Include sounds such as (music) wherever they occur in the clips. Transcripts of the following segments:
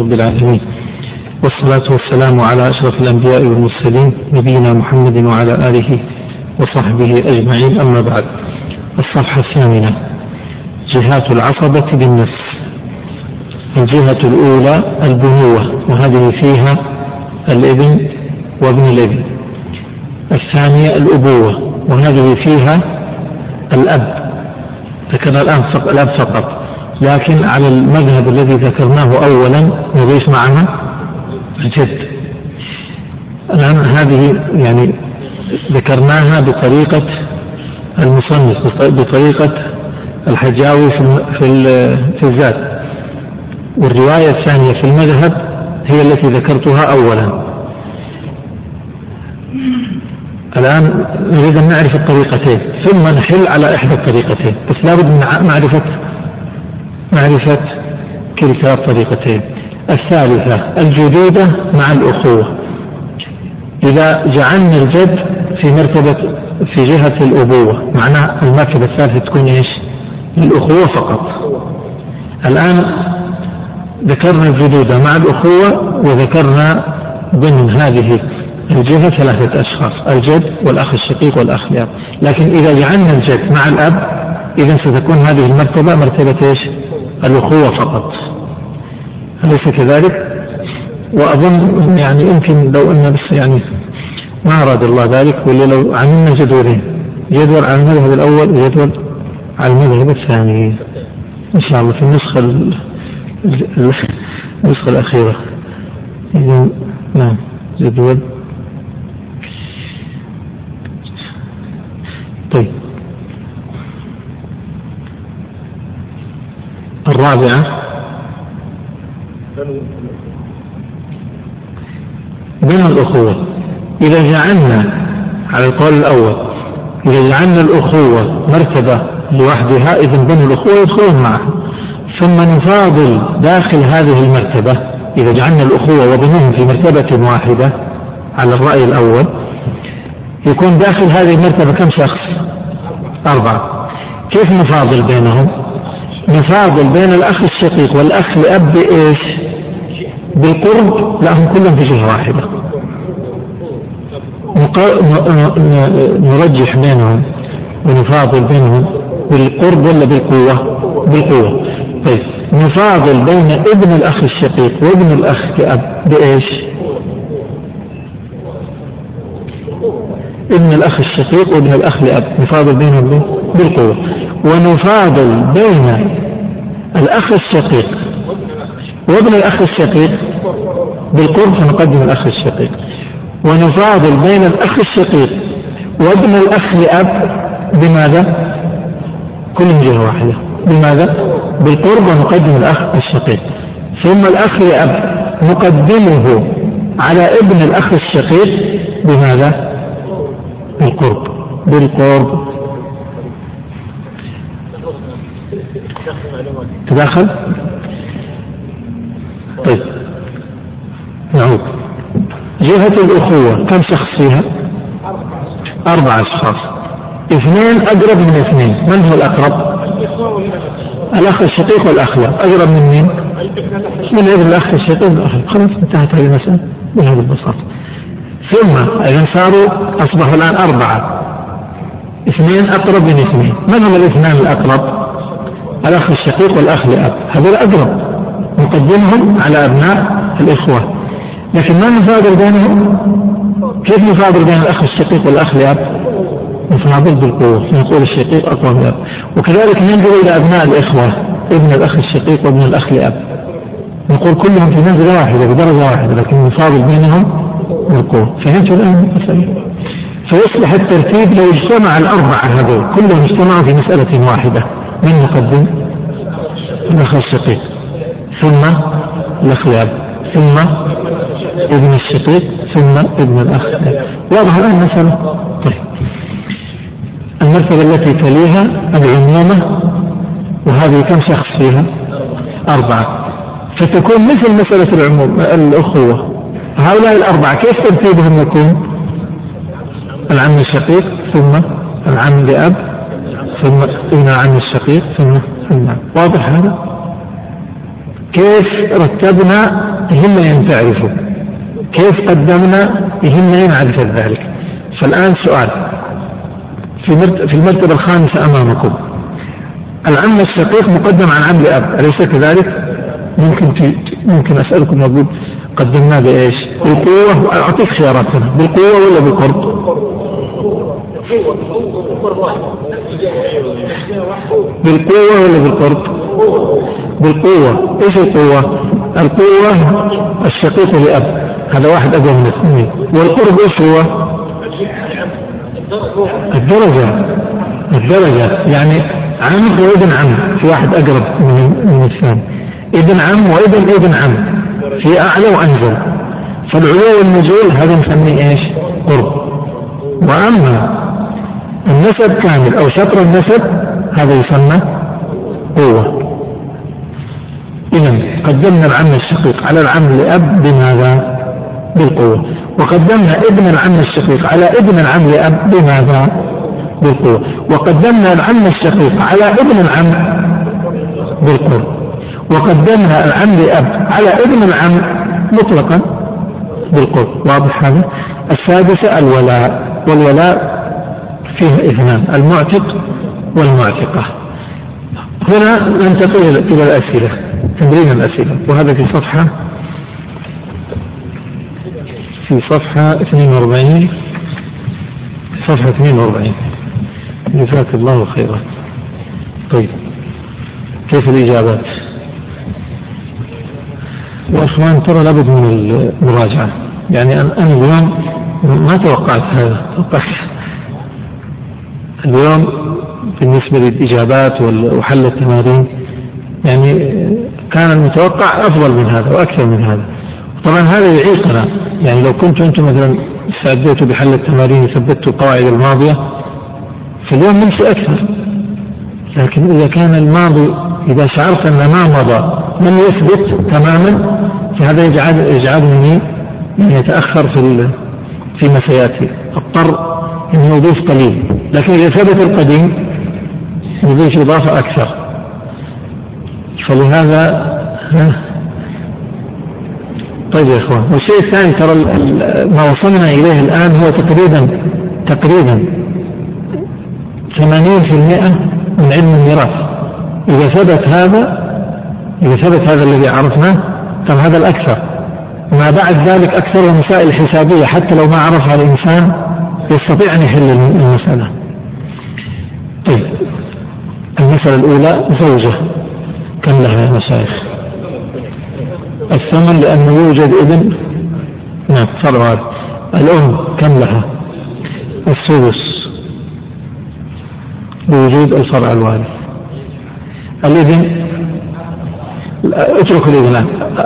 رب العالمين. والصلاة والسلام على أشرف الأنبياء والمرسلين نبينا محمد وعلى آله وصحبه أجمعين. أما بعد الصفحة الثامنة جهات العصبة بالنفس. الجهة الأولى البنوة وهذه فيها الإبن وابن الإبن. الثانية الأبوة وهذه فيها الأب. ذكرنا الآن الأب فقط. لكن على المذهب الذي ذكرناه أولا نضيف معها الجد. الآن هذه يعني ذكرناها بطريقة المصنف بطريقة الحجاوي في في الذات. والرواية الثانية في المذهب هي التي ذكرتها أولا. الآن نريد أن نعرف الطريقتين ثم نحل على إحدى الطريقتين. بس لابد من معرفة معرفة كلتا الطريقتين الثالثة الجدودة مع الأخوة. إذا جعلنا الجد في مرتبة في جهة الأبوة معناه المرتبة الثالثة تكون إيش؟ الأخوة فقط. الآن ذكرنا الجدودة مع الأخوة وذكرنا ضمن هذه الجهة ثلاثة أشخاص الجد والأخ الشقيق والأخ الأب لكن إذا جعلنا الجد مع الأب إذا ستكون هذه المرتبة مرتبة إيش؟ الأخوة فقط. أليس كذلك؟ وأظن يعني يمكن لو أن بس يعني ما أراد الله ذلك ولا لو عملنا جدولين جدول على المذهب الأول وجدول على المذهب الثاني. إن شاء الله في النسخة النسخة الأخيرة. إذا نعم جدول. طيب. الرابعة بين الأخوة إذا جعلنا على القول الأول إذا جعلنا الأخوة مرتبة لوحدها إذا بنو الأخوة يدخلون معها ثم نفاضل داخل هذه المرتبة إذا جعلنا الأخوة وبنوهم في مرتبة واحدة على الرأي الأول يكون داخل هذه المرتبة كم شخص؟ أربعة كيف نفاضل بينهم؟ نفاضل بين الأخ الشقيق والأخ لأب بإيش؟ بالقرب؟ لا هم كلهم في جهة واحدة. نرجح بينهم ونفاضل بينهم بالقرب ولا بالقوة؟ بالقوة. طيب نفاضل بين ابن الأخ الشقيق وابن الأخ كأب بإيش؟ ابن الأخ الشقيق وابن الأخ لأب. نفاضل بينهم بالقوة. ونفاضل بين الأخ الشقيق وابن الأخ الشقيق بالقرب فنقدم الأخ الشقيق ونفاضل بين الأخ الشقيق وابن الأخ لأب بماذا؟ كلهم جهة واحدة بماذا؟ بالقرب ونقدم الأخ الشقيق ثم الأخ لأب نقدمه على ابن الأخ الشقيق بماذا؟ بالقرب بالقرب تدخل طيب. نعود. جهة الأخوة كم شخص فيها؟ أربع أشخاص. اثنين أقرب من اثنين. من هو الأقرب؟ الأخ الشقيق والأخ لا. أقرب من مين؟ من ابن الأخ الشقيق والأخ خلاص انتهت هذه المسألة. بهذه البساطة. ثم إذا صاروا أصبحوا الآن أربعة. اثنين أقرب من اثنين. من هم الاثنان الأقرب؟ الأخ الشقيق والأخ لأب. هذول أقرب نقدمهم على أبناء الإخوة. لكن ما نفاضل بينهم؟ كيف نفاضل بين الأخ الشقيق والأخ لأب؟ نفاضل بالقوة. نقول الشقيق أقوى من الأب. وكذلك ننظر إلى أبناء الإخوة. ابن الأخ الشقيق وابن الأخ لأب. نقول كلهم في منزلة واحدة بدرجة واحدة لكن نفاضل بينهم بالقوة. فهمت الآن؟ المسألة فيصبح الترتيب لو اجتمع الأربعة هذول كلهم اجتمعوا في مسألة واحدة. من يقدم؟ الأخ الشقيق ثم الأخ لأب ثم ابن الشقيق ثم ابن الأخ. واضح الآن المسألة طيب. المرتبة التي تليها العمومة وهذه كم شخص فيها؟ أربعة. فتكون مثل مسألة العموم الأخوة. هؤلاء الأربعة كيف ترتيبهم يكون؟ العم الشقيق ثم العم لأب ثم ابن العم الشقيق ثم العم واضح هذا؟ كيف رتبنا يهمنا أن تعرفوا كيف قدمنا يهمنا أن نعرف ذلك؟ فالآن سؤال. في في المرتبة الخامسة أمامكم. العم الشقيق مقدم عن عم لأب أليس كذلك؟ ممكن ممكن أسألكم أقول قدمناه بإيش؟ بالقوة أعطيك خيارات هنا. بالقوة ولا بالقرب؟ بالقوة ولا بالقرب؟ بالقوة، إيش القوة؟ القوة الشقيق لأب هذا واحد أقوى من الاثنين والقرب إيش هو؟ الدرجة. الدرجة. يعني عم وابن عم. في واحد أقرب من من الثاني. ابن عم وابن ابن عم. في أعلى وأنزل. فالعلو والنزول هذا نسميه إيش؟ قرب. وأما النسب كامل أو شطر النسب هذا يسمى قوة إذا قدمنا العم الشقيق على العم لأب بماذا؟ بالقوة وقدمنا ابن العم الشقيق على ابن العم لأب بماذا؟ بالقوة وقدمنا العم الشقيق على ابن العم بالقوة وقدمنا العم لأب على ابن العم مطلقا بالقوة واضح هذا؟ السادسة الولاء والولاء فيه اثنان المعتق والمعتقة. هنا ننتقل إلى الأسئلة تمرين الأسئلة. وهذا في صفحة في صفحة 42 صفحة 42 جزاك الله خيرا. طيب كيف الإجابات؟ يا أخوان ترى لابد من المراجعة. يعني أنا اليوم ما توقعت هذا توقعت اليوم بالنسبة للإجابات وحل التمارين يعني كان المتوقع أفضل من هذا وأكثر من هذا. طبعا هذا يعيقنا يعني لو كنتم أنتم مثلا استعديتوا بحل التمارين وثبتوا القواعد الماضية فاليوم نمشي أكثر. لكن إذا كان الماضي إذا شعرت أن ما مضى لم يثبت تماما فهذا يجعل يجعلني يتأخر في فيما سيأتي أضطر أن يضيف قليل لكن إذا ثبت القديم يضيف إضافة أكثر. فلهذا طيب يا إخوان والشيء الثاني ترى ما وصلنا إليه الآن هو تقريبا تقريبا 80% من علم الميراث. إذا ثبت هذا إذا ثبت هذا الذي عرفناه كان هذا الأكثر. ما بعد ذلك أكثر مسائل حسابية حتى لو ما عرفها الإنسان يستطيع أن يحل المسألة. طيب المسألة الأولى زوجة. كم لها يا مشايخ؟ الثمن لأنه يوجد ابن؟ نعم. فرع الأم كم لها؟ السدس بوجود الفرع الوارث. الابن اتركوا الابن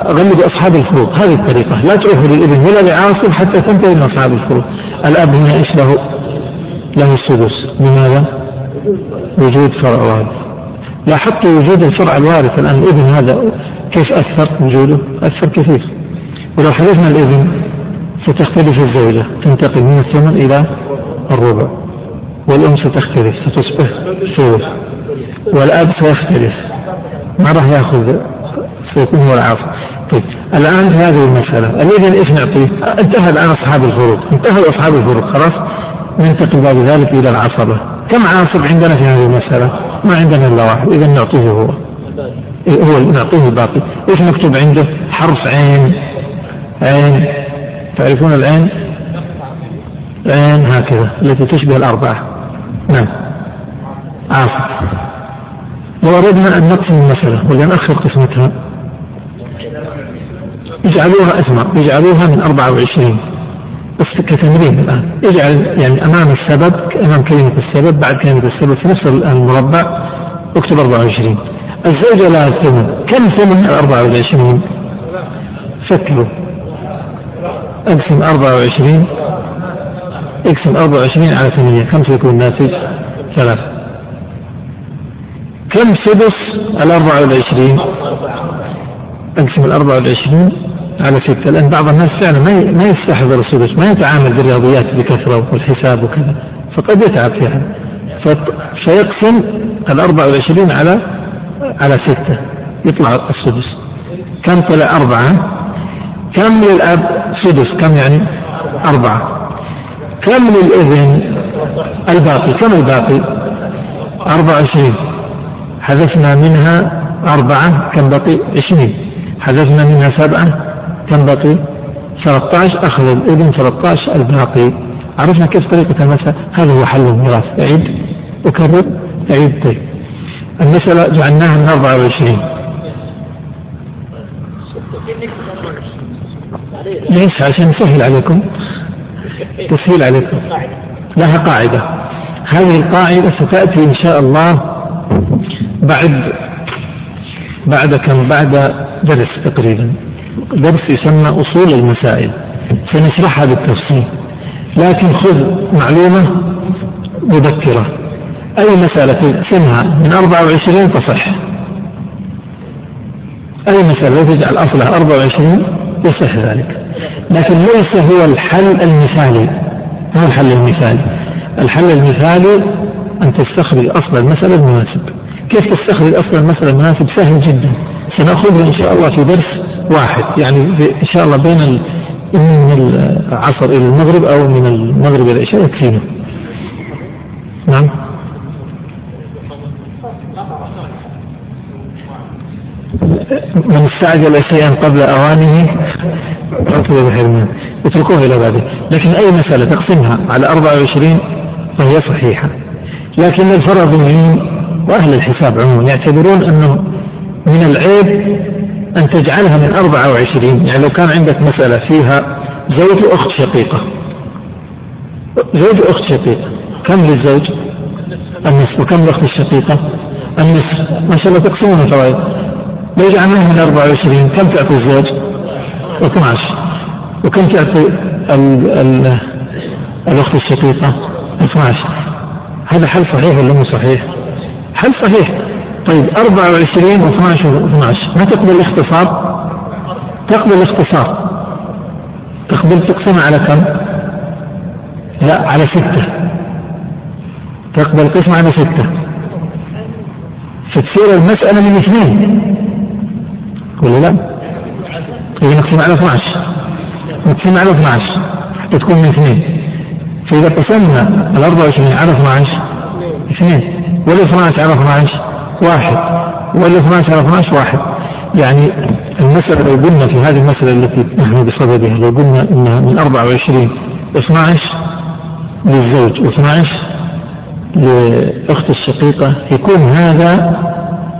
غلبوا أصحاب الفروض هذه الطريقة. لا تروحوا للإبن. ولا لعاصم حتى تنتهي من أصحاب الفروض الأب هنا إيش له؟ له السدس. لماذا؟ وجود فرع وارث. لاحظت وجود الفرع الوارث الآن. الإبن هذا كيف أثر وجوده أثر كثير. ولو حذفنا الإبن ستختلف الزوجة. تنتقل من الثمن إلى الربع. والأم ستختلف. ستصبح ثلث. والأب سيختلف. ما راح يأخذ سيكون هو العاصي طيب الآن في هذه المسألة. الابن إيش نعطيه؟ انتهى الآن أصحاب الفروض انتهوا أصحاب الفروض خلاص؟ ننتقل بعد ذلك إلى العصبة. كم عاصب عندنا في هذه المسألة؟ ما عندنا إلا واحد. اذا نعطيه هو. هو نعطيه الباقي. إيش مكتوب عنده؟ حرف عين. عين. تعرفون العين؟ عين هكذا التي تشبه الأربعة. نعم. عاصف لو أردنا أن نقسم المسألة. ولا نأخر قسمتها. اجعلوها اسمع اجعلوها من 24 بس كتمرين الآن. اجعل يعني أمام السبب أمام كلمة السبب بعد كلمة السبب في نفس المربع اكتب 24 الزوجة لها ثمن. كم ثمن ال 24 فكروا. اقسم 24 اقسم 24 على 8 كم سيكون الناتج؟ ثلاثة. كم سدس ال 24 اقسم ال 24 على ستة لأن بعض الناس فعلا ما ما يستحضر السدس ما يتعامل بالرياضيات بكثرة والحساب وكذا فقد يتعب فيها. فيقسم ال 24 على على ستة يطلع السدس. كم طلع؟ أربعة. كم للأب؟ سدس. كم يعني؟ أربعة. كم للابن الباقي. كم الباقي؟ أربعة وعشرين. حذفنا منها أربعة. كم بقي؟ عشرين. حذفنا منها سبعة. كم بقي؟ 13 أخذ الابن 13 الباقي عرفنا كيف طريقة المسألة؟ هذا هو حل الميراث. أعيد. أكرر. أعيد. طيب. المسألة جعلناها من 24 ليش عشان نسهل عليكم. تسهيل عليكم. لها قاعدة. هذه القاعدة ستأتي إن شاء الله بعد بعد كم؟ بعد درس تقريبا. درس يسمى أصول المسائل سنشرحها بالتفصيل. لكن خذ معلومة مذكرة أي مسألة تقسمها من 24 تصح. أي مسألة تجعل أصلها 24 يصح ذلك. لكن ليس هو الحل المثالي. هو الحل المثالي؟ الحل المثالي أن تستخرج أصل المسألة المناسب كيف تستخرج أصل المسألة المناسب سهل جدا. سنأخذه إن شاء الله في درس واحد. يعني إن شاء الله بين من العصر إلى المغرب أو من المغرب إلى العشاء يكفينا. نعم. من استعجل شيئا قبل أوانه عقب بحرمان اتركوه إلى بعده. لكن أي مسألة تقسمها على 24 فهي صحيحة. لكن الفرضيين وأهل الحساب عموما يعتبرون أنه من العيب أن تجعلها من 24 يعني لو كان عندك مسألة فيها زوج وأخت شقيقة زوج وأخت شقيقة كم للزوج؟ النصف وكم للأخت الشقيقة؟ النصف ما شاء الله تقسمون الفوائد لو جعلناها من 24 كم تعطي الزوج؟ 12 وكم تعطي ال ال الأخت الشقيقة؟ 12 هذا حل صحيح ولا مو صحيح؟ حل صحيح طيب 24 و12 و12 ما تقبل الاختصار؟ تقبل الاختصار. تقبل تقسمها على كم؟ لا على ستة. تقبل قسمة على ستة. فتصير المسألة من اثنين. ولا لا؟ إذا نقسم على 12 نقسم على 12 حتى تكون من اثنين. فإذا قسمنا ال 24 على 12 اثنين. وال 12 على 12 واحد. وال 12 على 12 واحد. يعني المسألة لو قلنا في هذه المسألة التي نحن بصددها لو قلنا انها من 24 12 للزوج و12 لأخت الشقيقة يكون هذا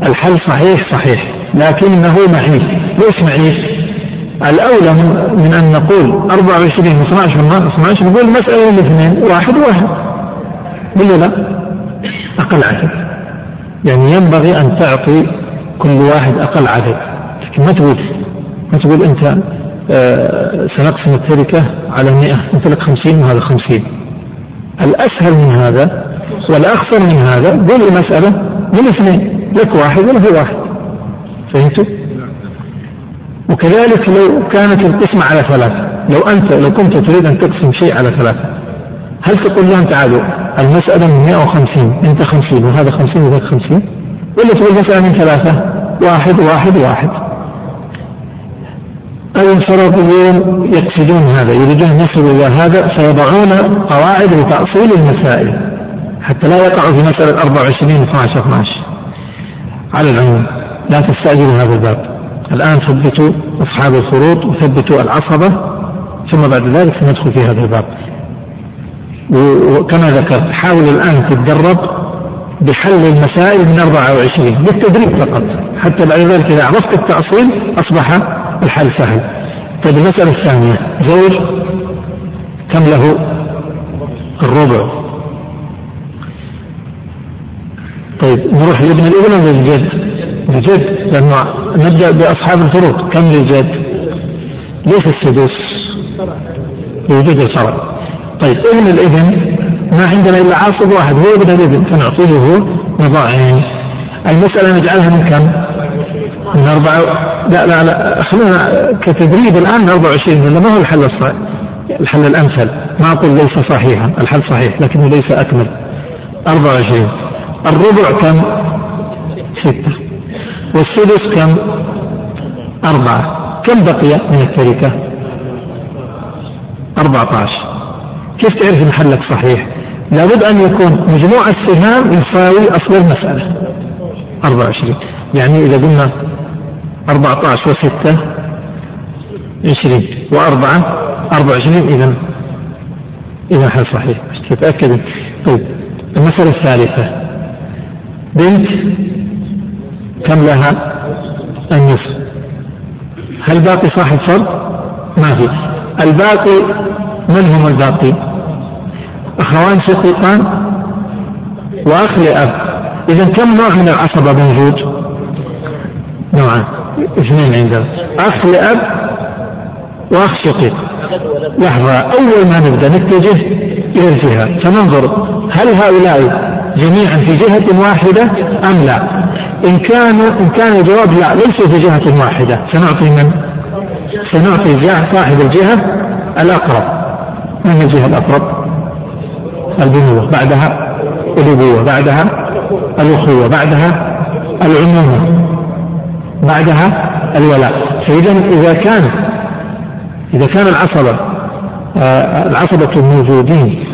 الحل صحيح صحيح. لكنه معيب ليش معيب؟ الأولى من أن نقول 24 و12 12 نقول مسألة الاثنين واحد واحد. ولا لا؟ أقل عدد. يعني ينبغي أن تعطي كل واحد أقل عدد. لكن ما تقول ما تقول أنت آه سنقسم التركة على 100 أنت لك 50 وهذا 50 الأسهل من هذا والأخطر من هذا قول المسألة من اثنين. لك واحد وله واحد. فهمتوا؟ وكذلك لو كانت القسمة على ثلاثة. لو أنت لو كنت تريد أن تقسم شيء على ثلاثة. هل تقول لهم تعالوا المسألة من 150 أنت 50 وهذا 50 وذاك 50 ولا تقول المسألة من ثلاثة؟ واحد واحد واحد. الفرضيون يقصدون هذا يريدون أن يصلوا إلى هذا فيضعون قواعد لتأصيل المسائل حتى لا يقعوا في مسألة 24 12 12 على العموم لا تستعجلوا هذا الباب. الآن ثبتوا أصحاب الفروض وثبتوا العصبة ثم بعد ذلك سندخل في هذا الباب. وكما ذكرت حاول الآن تتدرب بحل المسائل من 24 بالتدريب فقط حتى بعد ذلك إذا عرفت التأصيل أصبح الحل سهل طيب المسألة الثانية زوج كم له الربع طيب نروح لابن الابن ولا للجد؟ الجد لأنه نبدأ بأصحاب الفروض كم للجد؟ ليس السدس؟ لوجود الفرع طيب ابن الابن ما عندنا إلا عاصب واحد هو ابن الابن فنعطيه نضاعين المسألة نجعلها من كم؟ من أربعة لا لا لا خلينا كتدريب الآن من 24 ولا ما هو الحل الصحيح الحل الأمثل؟ ما أقول ليس صحيحا الحل صحيح لكنه ليس أكمل. 24 الربع كم؟ ستة. والسدس كم؟ أربعة. كم بقي من التركة؟ أربعة عشر. كيف تعرف محلك صحيح؟ لابد أن يكون مجموع السهام يساوي أصل المسألة. 24 يعني إذا قلنا 14 و6 20 و4 24 إذا إذا حل صحيح. تتأكد طيب. المسألة الثالثة. بنت كم لها النصف؟ هل باقي صاحب فرض؟ ما في. الباقي من هم الباقي؟ أخوان شقيقان وأخ لأب إذا كم نوع من العصبة موجود؟ نوعان. اثنين عندنا. أخ لأب وأخ شقيق. لحظة. أول ما نبدأ نتجه إلى الجهة. فننظر هل هؤلاء جميعا في جهة واحدة أم لا؟ إن كانوا إن كان الجواب لا ليسوا في جهة واحدة. سنعطي من؟ سنعطي صاحب الجهة الأقرب. من الجهة الأقرب؟ البنوة بعدها الأبوة بعدها الأخوة بعدها العمومة بعدها الولاء. فإذا إذا كان إذا كان العصبة آه العصبة الموجودين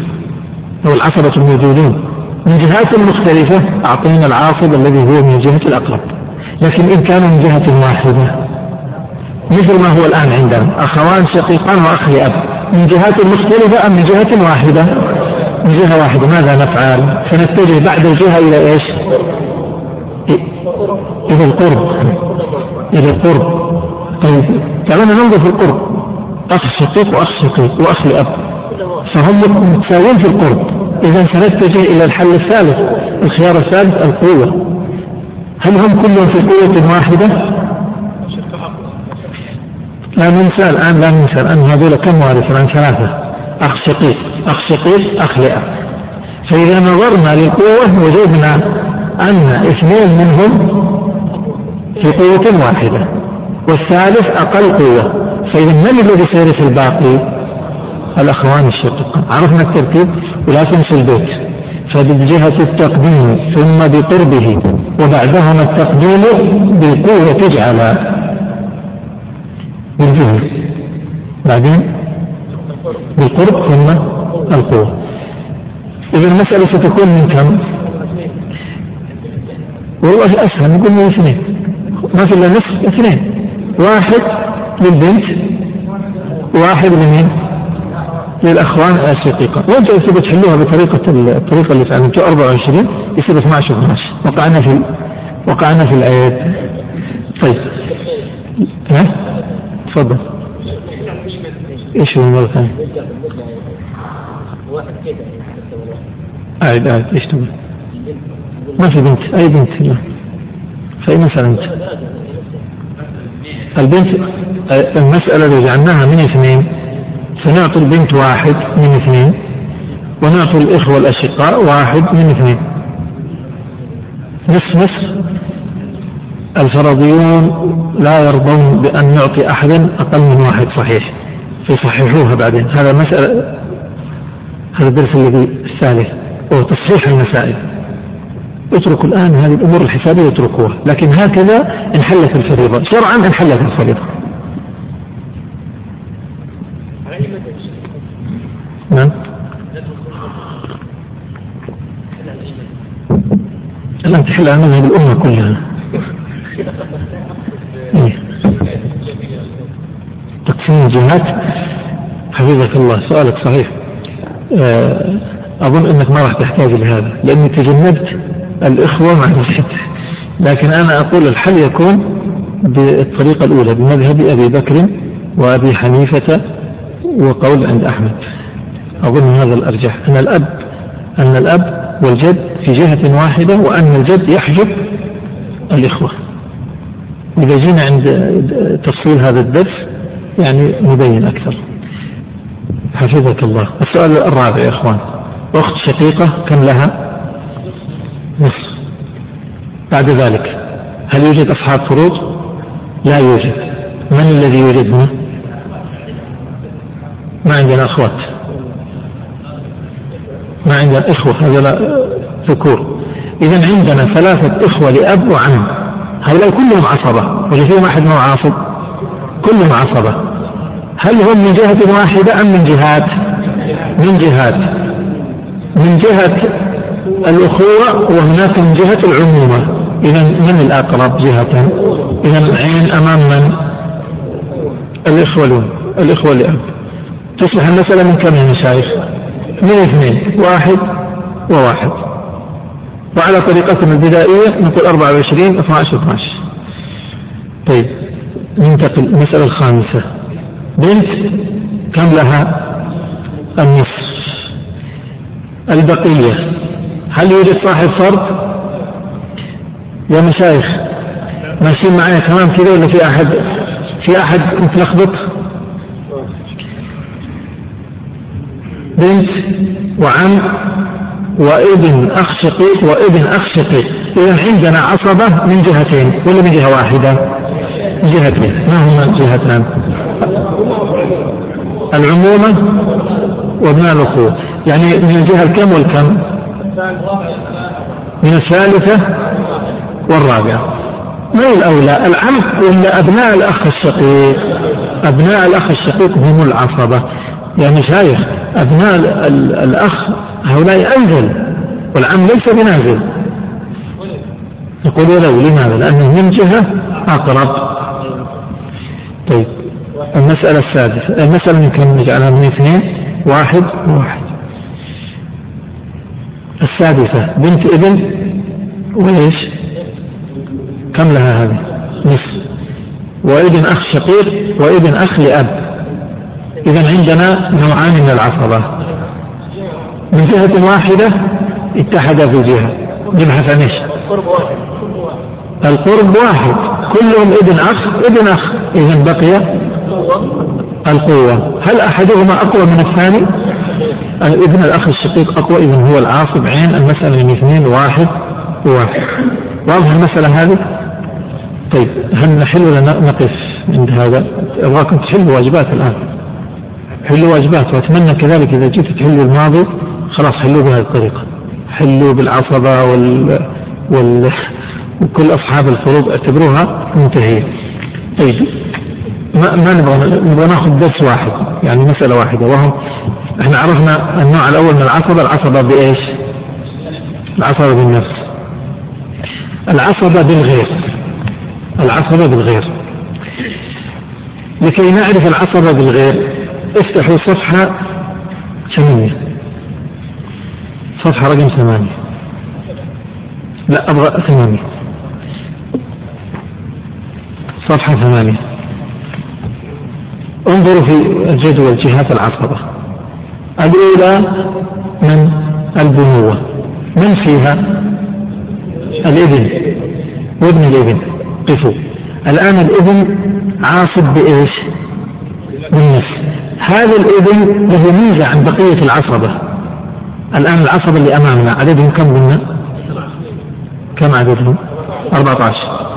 أو العصبة الموجودين من جهات مختلفة أعطينا العاصب الذي هو من الجهة الأقرب. لكن إن كانوا من جهة واحدة مثل ما هو الآن عندنا أخوان شقيقان وأخ لأب من جهات مختلفة أم من جهة واحدة؟ من جهة واحدة ماذا نفعل؟ سنتجه بعد الجهة إلى إيش؟ إلى القرب. إلى القرب. طيب تعالوا ننظر في القرب. أخ شقيق وأخ شقيق وأخ لأب. فهم متساويين في القرب. إذا سنتجه إلى الحل الثالث الخيار الثالث القوة. هل هم كلهم في قوة واحدة؟ لا ننسى الآن لا ننسى الآن هذول كم وارث؟ الآن ثلاثة. أخ شقيق أخ شقيق أخ لأب فإذا نظرنا للقوة وجدنا أن اثنين منهم في قوة واحدة والثالث أقل قوة. فإذا من الذي سيرث الباقي؟ الأخوان الشقيقان عرفنا الترتيب؟ ولا تنسوا البيت. فبجهة التقديم ثم بقربه وبعدهما التقديم بالقوة تجعل. بالجهد. بعدين؟ بالقرب ثم القوة إذا المسألة ستكون من كم؟ والله أسهل نقول من اثنين ما في إلا نصف اثنين واحد للبنت واحد لمين؟ للأخوان الشقيقة وأنتم تبغوا تحلوها بطريقة الطريقة اللي تعلمتوها 24 يصير 12 12 وقعنا في وقعنا في العيد طيب ها؟ تفضل إيش هو مرة ثانية؟ واحد كده أعد إيش تقول؟ ما في بنت أي بنت لا فأي مسألة أنت؟ البنت المسألة اللي جعلناها من اثنين سنعطي البنت واحد من اثنين ونعطي الإخوة الأشقاء واحد من اثنين. نصف نصف. الفرضيون لا يرضون بأن نعطي أحدا أقل من واحد صحيح. فيصححوها بعدين. هذا مسألة هذا الدرس الذي الثالث وهو تصحيح المسائل. اتركوا الآن هذه الأمور الحسابية اتركوها لكن هكذا انحلت الفريضة. شرعا انحلت الفريضة. نعم. الآن تحل على مذهب الأمة كلها. إيه. تقسيم الجهات. حفظك الله. سؤالك صحيح. أظن أنك ما راح تحتاج لهذا لأني تجنبت الإخوة مع الجد لكن أنا أقول الحل يكون بالطريقة الأولى بمذهب أبي بكر وأبي حنيفة وقول عند أحمد. أظن هذا الأرجح. أن الأب أن الأب والجد في جهة واحدة وأن الجد يحجب الإخوة. إذا جينا عند تفصيل هذا الدرس يعني نبين أكثر. حفظك الله. السؤال الرابع يا إخوان. أخت شقيقة كم لها؟ نصف. بعد ذلك هل يوجد أصحاب فروض لا يوجد. من الذي يوجدنا؟ ما عندنا أخوات. ما عندنا إخوة. هذا ذكور. إذا عندنا ثلاثة إخوة لأب وعم. هؤلاء كلهم عصبة. ولا فيهم أحد ما عاصب. كلهم عصبة. هل هم من جهة واحدة أم من جهات؟ من جهات. من جهة الأخوة وهناك من جهة العمومة. إذا من الأقرب جهة؟ إذا العين أمام من؟ الإخوة الإخوة لأب تصبح المسألة من كم يا مشايخ؟ من اثنين. واحد وواحد. وعلى طريقتنا البدائية نقول 24 12 12 طيب ننتقل المسألة الخامسة. بنت كم لها؟ النصف. البقية. هل يوجد صاحب فرد؟ يا مشايخ ماشيين معايا تمام كذا ولا في أحد؟ في أحد متلخبط؟ بنت وعم وابن اخ شقيق وابن اخ شقيق اذا عندنا عصبة من جهتين ولا من جهة واحدة؟ جهتين ما هما الجهتان؟ العمومة وابناء الأخوة. يعني من الجهة الكم والكم؟ من الثالثة والرابعة. من الأولى؟ العم ولا أبناء الأخ الشقيق؟ أبناء الأخ الشقيق هم العصبة. يا مشايخ أبناء الأخ هؤلاء أنزل والعم ليس بنازل. يقول ولو لماذا؟ لأنه من جهة أقرب. طيب. المسألة السادسة. المسألة يمكن نجعلها من اثنين. واحد. واحد. السادسة. بنت ابن وإيش؟ كم لها هذه؟ نصف. وابن أخ شقيق وابن أخ لأب. إذا عندنا نوعان من العصبة. من جهة واحدة اتحدا في جهة. نبحث عن إيش؟ القرب واحد. كلهم ابن أخ ابن أخ. إذا بقي القوة. هل أحدهما أقوى من الثاني؟ ابن الأخ الشقيق أقوى إذا هو العاصب عين المسألة من اثنين واحد وواحد واضح المسألة هذه؟ طيب هل نحل ولا نقف عند هذا؟ أبغاكم تحلوا واجبات الآن. حلوا واجبات وأتمنى كذلك إذا جيت تحلوا الماضي. خلاص حلوا بهذه الطريقة. حلوا بالعصبة وال, وال... وكل أصحاب الفروض اعتبروها منتهية. طيب ما, ما نبغى نبغى ناخذ درس واحد يعني مسألة واحدة وهم إحنا عرفنا النوع الأول من العصبة العصبة بإيش؟ العصبة بالنفس. العصبة بالغير. العصبة بالغير. لكي نعرف العصبة بالغير افتحوا صفحة ثمانية. صفحة رقم ثمانية. لا أبغى ثمانية. صفحة ثمانية. انظروا في الجدول جهات العصبة. الأولى من؟ البنوة. من فيها؟ الإبن. وابن الإبن. قفوا الآن الإبن عاصب بإيش؟ بالنفس. هذا الإبن له ميزة عن بقية العصبة. الآن العصبة اللي أمامنا عددهم كم قلنا؟ كم عددهم؟ 14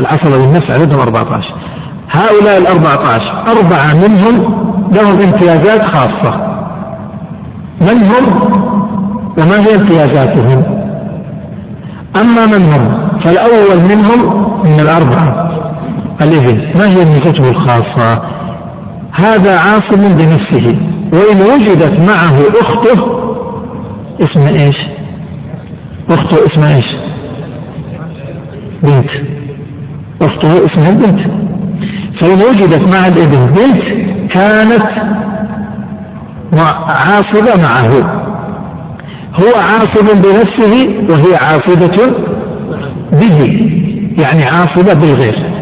العصبة بالنفس عددهم 14 هؤلاء ال 14 أربعة منهم لهم امتيازات خاصة. من هم وما هي امتيازاتهم؟ أما من هم فالأول منهم من الأربعة. الابن ما هي ميزته الخاصة؟ هذا عاصم بنفسه وإن وجدت معه أخته اسم إيش؟ أخته اسمها إيش؟ بنت. أخته اسمها البنت. فإن وجدت مع الابن بنت كانت عاصبة معه. هو عاصب بنفسه وهي عاصبة به يعني عاصبة بالغير.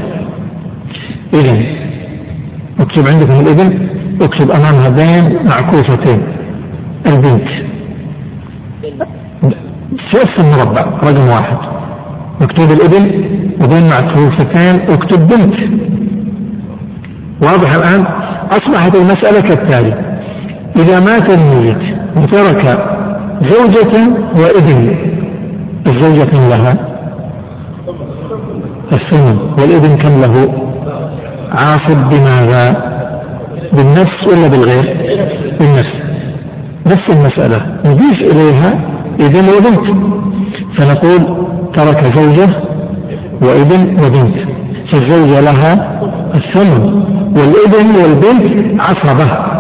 إذا اكتب عندكم الابن اكتب أمام هذين معكوفتين. البنت. في نفس المربع رقم واحد. مكتوب الابن وبين معكوفتين اكتب بنت. واضح الآن؟ أصبحت المسألة كالتالي. إذا مات الميت وترك زوجة وابن الزوجة كم لها؟ الثمن والابن كم له؟ عاصب بماذا؟ بالنفس ولا بالغير؟ بالنفس. نفس المسألة. نضيف إليها ابن وبنت. فنقول ترك زوجة وابن وبنت. فالزوجة لها الثمن والابن والبنت عصبة.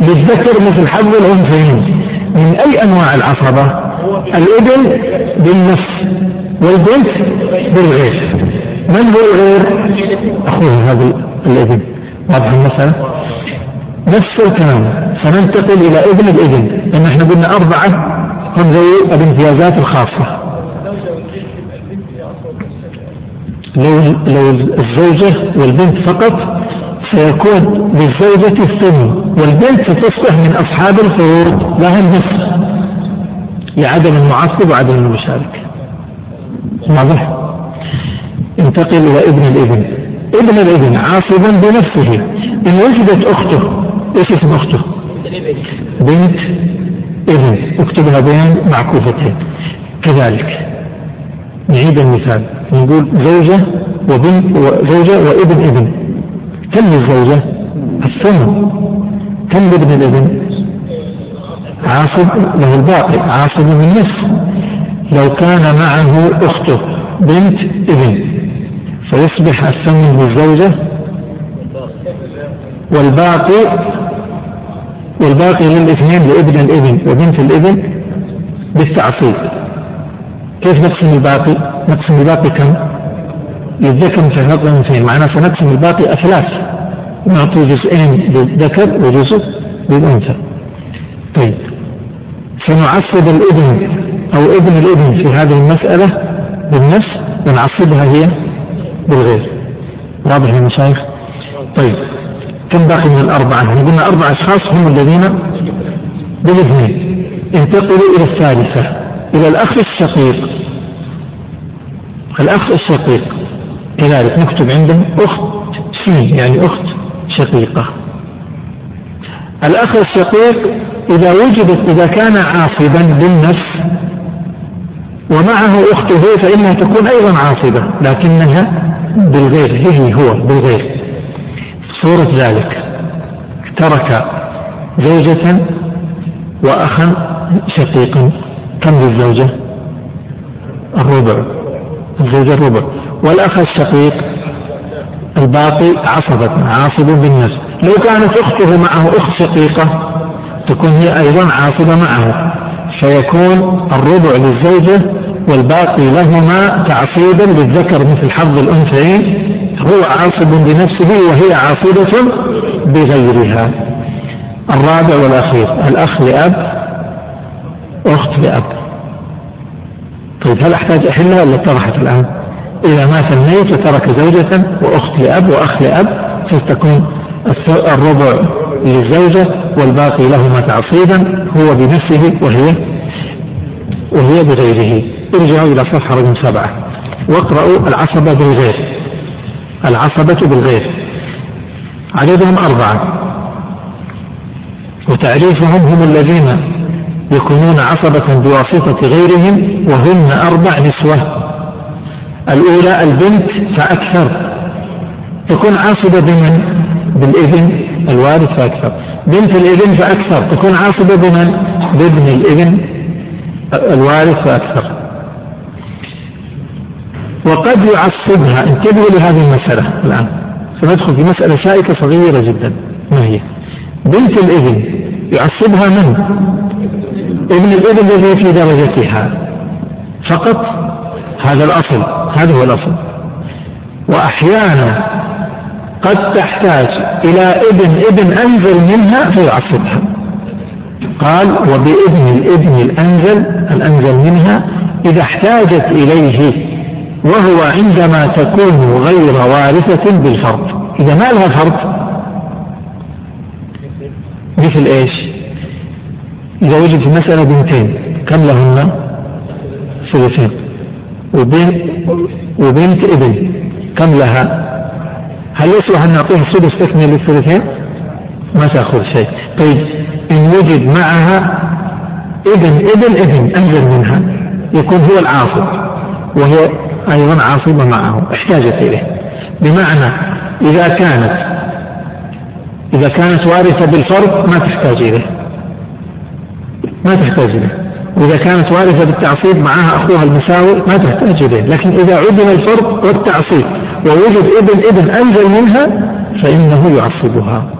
للذكر مثل حظ الأنثيين. من أي أنواع العصبة؟ الابن بالنفس والبنت بالغير. من هو الغير؟ أخوه هذا الابن. واضح المسألة؟ نفس الكلام. سننتقل إلى ابن الابن. لأن إحنا قلنا أربعة. هم ذوي الامتيازات الخاصة. لو لو الزوجة والبنت فقط سيكون للزوجة الثمن والبنت ستصبح من أصحاب الفروض لها النصف لعدم المعصب وعدم المشارك واضح؟ انتقل إلى ابن الإبن. ابن الإبن عاصبا بنفسه. إن وجدت أخته إيش اسم أخته؟ بنت إبن. اكتبها بين معكوفتين. كذلك. نعيد المثال. نقول زوجة وبنت وزوجة وابن ابن. كم للزوجة؟ الثمن كم لابن الابن؟ عاصب له الباقي. عاصب من نصف لو كان معه أخته بنت ابن. فيصبح الثمن للزوجة والباقي والباقي للإثنين لابن الابن وبنت الابن بالتعصيب. كيف نقسم الباقي؟ نقسم الباقي كم؟ للذكر مثل حظ الانثيين معناه سنقسم الباقي أثلاث نعطي جزئين للذكر وجزء للأنثى طيب سنعصب الابن أو ابن الابن في هذه المسألة بالنفس ونعصبها هي بالغير واضح يا مشايخ؟ طيب كم باقي من الأربعة؟ إحنا قلنا أربع أشخاص هم الذين بالاثنين انتقلوا إلى الثالثة إلى الأخ الشقيق الأخ الشقيق. كذلك نكتب عندهم أخت سين يعني أخت شقيقة. الأخ الشقيق إذا وجدت إذا كان عاصبا بالنفس ومعه أخته فإنها تكون أيضا عاصبة لكنها بالغير هي هو بالغير. صورة ذلك. ترك زوجة وأخا شقيقا. كم للزوجة؟ الربع. الزوجة الربع. والأخ الشقيق الباقي عصبة عاصب بالنفس. لو كانت أخته معه أخت شقيقة تكون هي أيضا عاصبة معه. فيكون الربع للزوجة والباقي لهما تعصيبا للذكر مثل حظ الأنثيين. هو عاصب بنفسه وهي عاصبة بغيرها. الرابع والأخير. الأخ لأب أخت لأب. طيب هل أحتاج أحلها ولا اتضحت الآن؟ إذا مات الميت وترك زوجة وأخت لأب وأخ لأب ستكون الربع للزوجة والباقي لهما تعصيبا هو بنفسه وهي وهي بغيره. ارجعوا إلى صفحة رقم سبعة. واقرأوا العصبة بالغير. العصبة بالغير. عددهم أربعة. وتعريفهم هم الذين يكونون عصبة بواسطة غيرهم وهن أربع نسوة. الأولى البنت فأكثر. تكون عاصبة بمن؟ بالابن الوارث فأكثر. بنت الابن فأكثر. تكون عاصبة بمن؟ بابن الابن الوارث فأكثر. وقد يعصبها. انتبهوا لهذه المسألة الآن. سندخل في مسألة شائكة صغيرة جدا. ما هي؟ بنت الابن يعصبها من؟ ابن الابن الذي في درجتها. فقط هذا الأصل هذا هو الأصل. وأحيانا قد تحتاج إلى ابن ابن أنزل منها فيعصبها. قال وبابن الابن الأنزل الأنزل منها إذا احتاجت إليه وهو عندما تكون غير وارثة بالفرض. إذا ما لها فرض. مثل إيش؟ إذا وجد في المسألة بنتين كم لهن؟ ثلثين وبنت وبنت ابن كم لها؟ هل يصلح أن نعطيها السدس تكمل للثلثين ما تأخذ شيء. طيب إن وجد معها ابن ابن ابن أنزل منها يكون هو العاصب وهي أيضا عاصبة معه احتاجت إليه. بمعنى إذا كانت إذا كانت وارثة بالفرض ما تحتاج إليه. ما تحتاج إليه. وإذا كانت وارثة بالتعصيب معها أخوها المساوي ما تحتاج إليه. لكن إذا عدم الفرض والتعصيب ووجد ابن ابن أنزل منها فإنه يعصبها.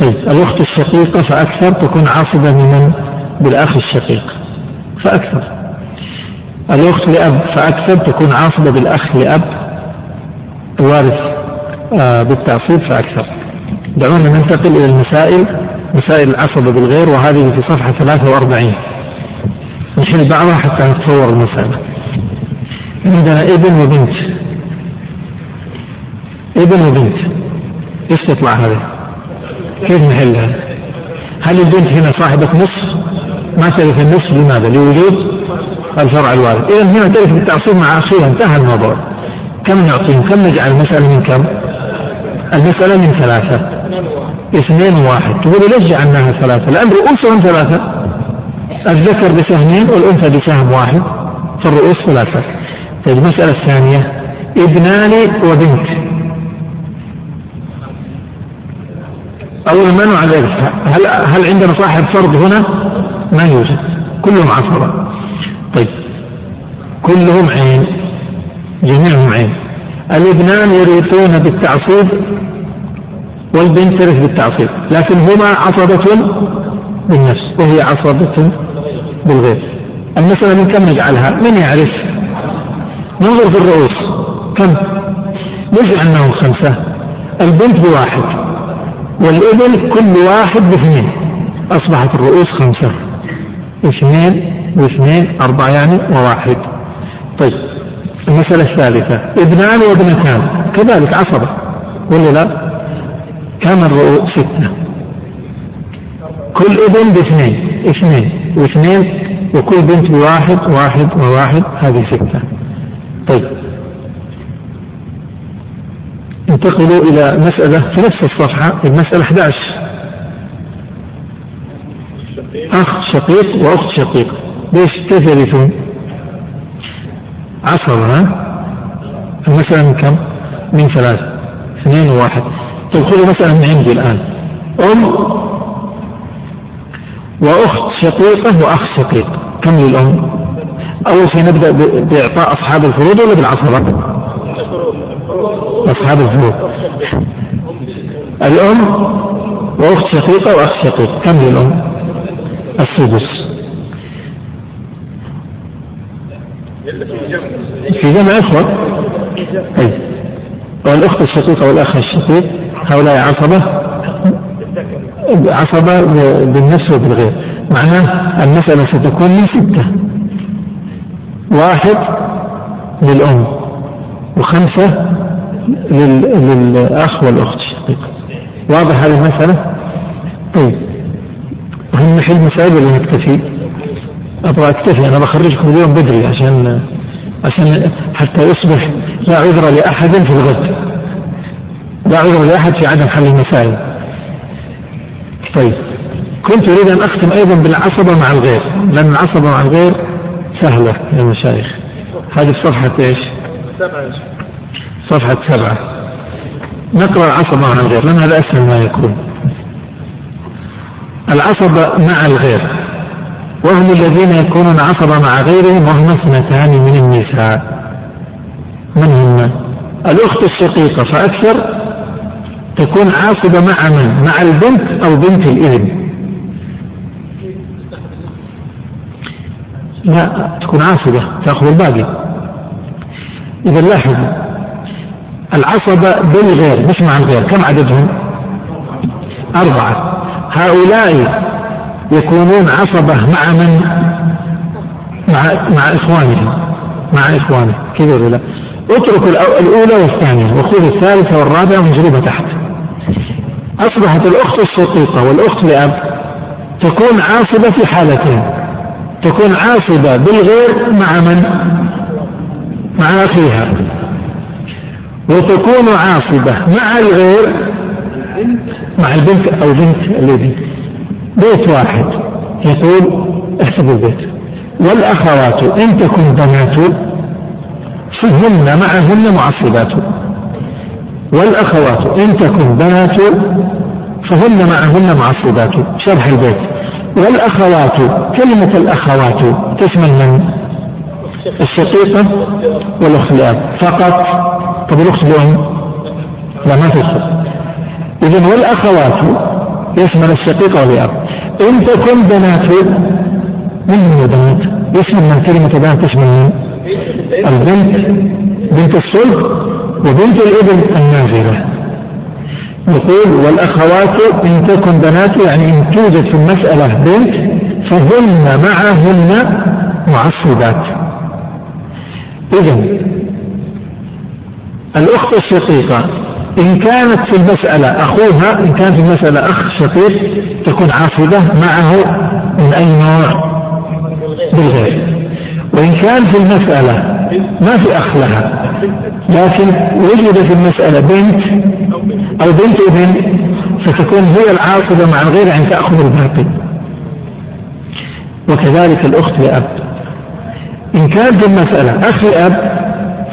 طيب الأخت الشقيقة فأكثر تكون عاصبة من؟ بالأخ الشقيق. فأكثر. الأخت لأب فأكثر تكون عاصبة بالأخ لأب. الوارث آه بالتعصيب فأكثر. دعونا ننتقل إلى المسائل. مسائل العصبة بالغير وهذه في صفحة 43 نحل بعضها حتى نتصور المسألة عندنا ابن وبنت ابن وبنت إيش تطلع هذه؟ كيف نحلها؟ هل البنت هنا صاحبة نصف؟ ما ترث النصف لماذا؟ لوجود الفرع الوارث، إذا هنا ترث بالتعصيب مع أخيها انتهى الموضوع. كم نعطيهم؟ كم نجعل المسألة من كم؟ المسألة من ثلاثة. اثنين وواحد، تقول ليش جعلناها ثلاثة؟ لأن رؤوسهم ثلاثة. الذكر بسهمين والأنثى بسهم واحد. فالرؤوس ثلاثة. طيب المسألة الثانية ابنان وبنت. أولا ما نوع الإرث هل هل عندنا صاحب فرض هنا؟ ما يوجد. كلهم عصبة. طيب. كلهم عين. جميعهم عين. الابنان يرثون بالتعصيب والبنت ترث بالتعصيب لكن هما عصبة بالنفس وهي عصبة بالغير المسألة من كم نجعلها؟ من يعرف؟ ننظر في الرؤوس كم؟ نجعل أنهم خمسة البنت بواحد والإبل كل واحد باثنين أصبحت الرؤوس خمسة اثنين واثنين أربعة يعني وواحد طيب المسألة الثالثة ابنان وابنتان كذلك عصبة ولا لا؟ كم الرؤوس ستة كل ابن باثنين اثنين واثنين وكل بنت بواحد واحد وواحد هذه ستة. طيب. انتقلوا إلى مسألة في نفس الصفحة المسألة 11 أخ شقيق وأخت شقيق. ليش يرثون؟ عشرة ها؟ المسألة من كم؟ من ثلاث اثنين وواحد. طيب خذوا مسألة من عندي الآن. أم وأخت شقيقة وأخ شقيق. كم للأم؟ أول شيء نبدأ بإعطاء أصحاب الفروض ولا بالعصبة؟ أصحاب الفروض. الأم وأخت شقيقة وأخ شقيق. كم للأم؟ السدس. في جمع إخوة؟ أي. والأخت الشقيقة والأخ الشقيق؟ هؤلاء عصبة؟ عصبة بالنفس وبالغير معناه المسألة ستكون من ستة. واحد للأم وخمسة للأخ والأخت. واضح هذه المسألة؟ طيب. هل نحل مسائل ولا نكتفي؟ أبغى أكتفي. أنا بخرجكم اليوم بدري عشان عشان حتى يصبح لا عذر لأحد في الغد. لا عذر لأحد في عدم حل المسائل طيب. كنت أريد أن أختم أيضا بالعصبة مع الغير. لأن العصبة مع الغير سهلة يا مشايخ. هذه الصفحة إيش؟ صفحة سبعة. نقرأ العصبة مع الغير. لأن هذا أسهل ما يكون. العصبة مع الغير. وهم الذين يكونون عصبة مع غيرهم وهم اثنتان من النساء. من هم الأخت الشقيقة فأكثر تكون عاصبة مع من؟ مع البنت أو بنت الإبن؟ لا تكون عاصبة تأخذ الباقي. إذا لاحظوا العصبة بالغير مش مع الغير كم عددهم؟ أربعة. هؤلاء يكونون عصبة مع من؟ مع مع إخوانهم. مع إخوانه كذا ولا؟ لا اتركوا الأولى والثانية وخذوا الثالثة والرابعة وانزلوها تحت. أصبحت الأخت الشقيقة والأخت لأب تكون عاصبة في حالتين تكون عاصبة بالغير مع من؟ مع أخيها. وتكون عاصبة مع الغير مع البنت أو بنت الابن بيت واحد. يقول احسب البيت. والأخوات إن تكن بنات فهن معهن معصبات. والأخوات إن تكن بنات فهن معهن معصبات شرح البيت. والأخوات كلمة الأخوات تشمل من؟ الشقيقة والأخت الأب فقط؟ طب الأخت الأم لا ما تدخل إذا والأخوات يشمل الشقيق والأب إن تكن بنات من هي بنات؟ يشمل من؟ كلمة بنات تشمل من؟ البنت. بنت الصلب؟ وبنت الابن النازلة يقول والأخوات إن تكن بنات يعني إن توجد في المسألة بنت فهن معهن معصبات. إذا الأخت الشقيقة إن كانت في المسألة أخوها إن كان في المسألة أخ شقيق تكون عاصبة معه من أي نوع؟ بالغير. وإن كان في المسألة ما في أخ لها. لكن وجد في المسألة بنت أو بنت ابن فتكون هي العاصبة مع الغير يعني تأخذ الباقي. وكذلك الأخت لأب. إن كان في المسألة أخ لأب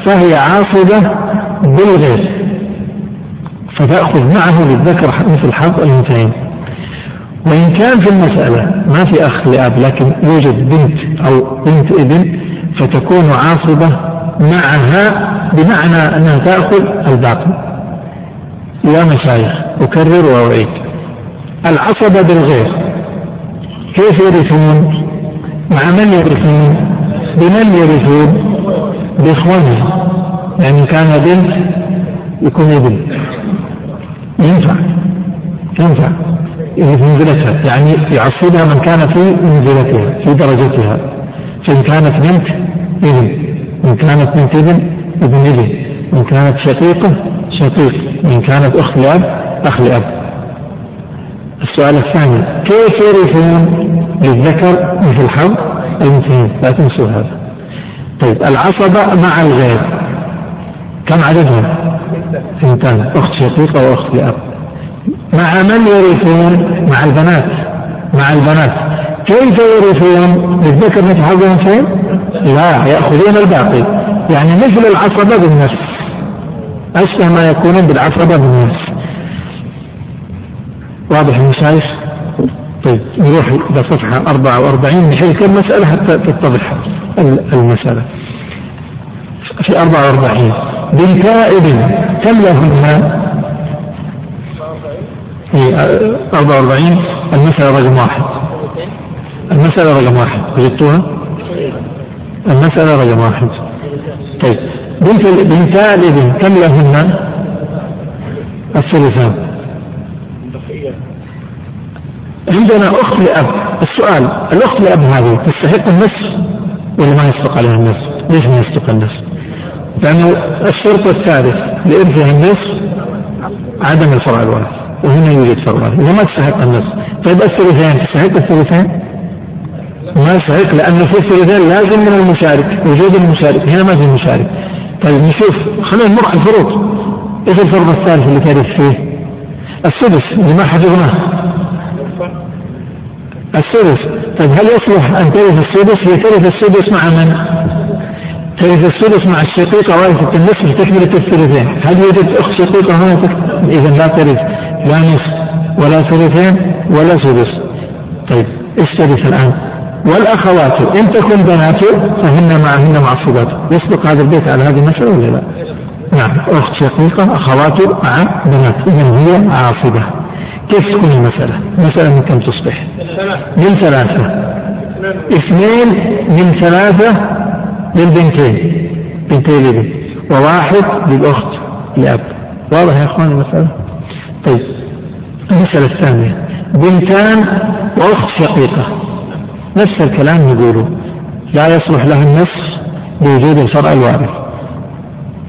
فهي عاصبة بالغير. فتأخذ معه للذكر مثل حظ الأنثيين. وإن كان في المسألة ما في أخ لأب لكن يوجد بنت أو بنت ابن فتكون عاصبة معها بمعنى أنها تأخذ الباقي يا مشايخ أكرر وأعيد. العصبة بالغير. كيف يرثون؟ مع من يرثون؟ بمن يرثون؟ بإخوانهم. يعني كان بنت يكون ابن. ينفع. ينفع. في منزلتها. يعني يعصبها من كان في منزلتها في درجتها. فإن كانت بنت ابن إن كانت بنت ابن ابن ابن إن كانت شقيقة شقيق إن كانت أخت لأب أخ لأب السؤال الثاني كيف يرثون للذكر مثل حظ الأنثيين لا تنسوا هذا طيب العصبة مع الغير كم عددهم؟ اثنتان أخت شقيقة وأخت لأب مع من يرثون؟ مع البنات مع البنات كيف يرثون؟ للذكر مثل حظ الأنثيين؟ لا يأخذون الباقي. يعني مثل العصبة بالنفس أشبه ما يكونون بالعصبة بالنفس واضح المشايخ؟ طيب نروح إلى صفحة 44 نحل كم مسألة حتى تتضح المسألة. في 44 بنتائب كم لهن؟ في 44 المسألة رقم واحد. المسألة رقم واحد. وجدتوها؟ المسألة رقم واحد طيب بنت بنتا الابن كم لهن؟ الثلثان عندنا أخت لأب السؤال الأخت لأب هذه تستحق النصف ولا ما يصدق عليها النصف؟ ليش ما يصدق النصف؟ لأنه الشرط الثالث لإرثها النصف عدم الفرع الوارث وهنا يوجد فرع وارث وما تستحق النصف طيب الثلثين تستحق الثلثين؟ ما يستحق لأنه في الثلثين لازم من المشارك وجود المشارك هنا ما في مشارك طيب نشوف خلينا نمر على الفروض إيش الفرض الثالث اللي ترث فيه؟ السدس اللي ما حفظناه السدس طيب هل يصلح أن ترث السدس؟ هي ترث السدس مع من؟ ترث السدس مع الشقيقة وارثة النصف تكملة الثلثين، هل يوجد أخت شقيقة هنا إذا لا ترث لا نصف ولا ثلثين ولا سدس. طيب إيش الآن؟ والأخوات إن تكن بنات فهن معهن معصوبات يسبق هذا البيت على هذه المسألة ولا لا؟ نعم أخت شقيقة أخوات مع بنات إذا هي عاصبة كيف تكون المسألة؟ المسألة من كم تصبح؟ من ثلاثة اثنين من ثلاثة للبنتين بنتي الابن وواحد للأخت لأب واضح يا إخوان المسألة؟ طيب المسألة الثانية بنتان وأخت شقيقة نفس الكلام نقوله لا يصلح لها النصف بوجود الفرع الوارث.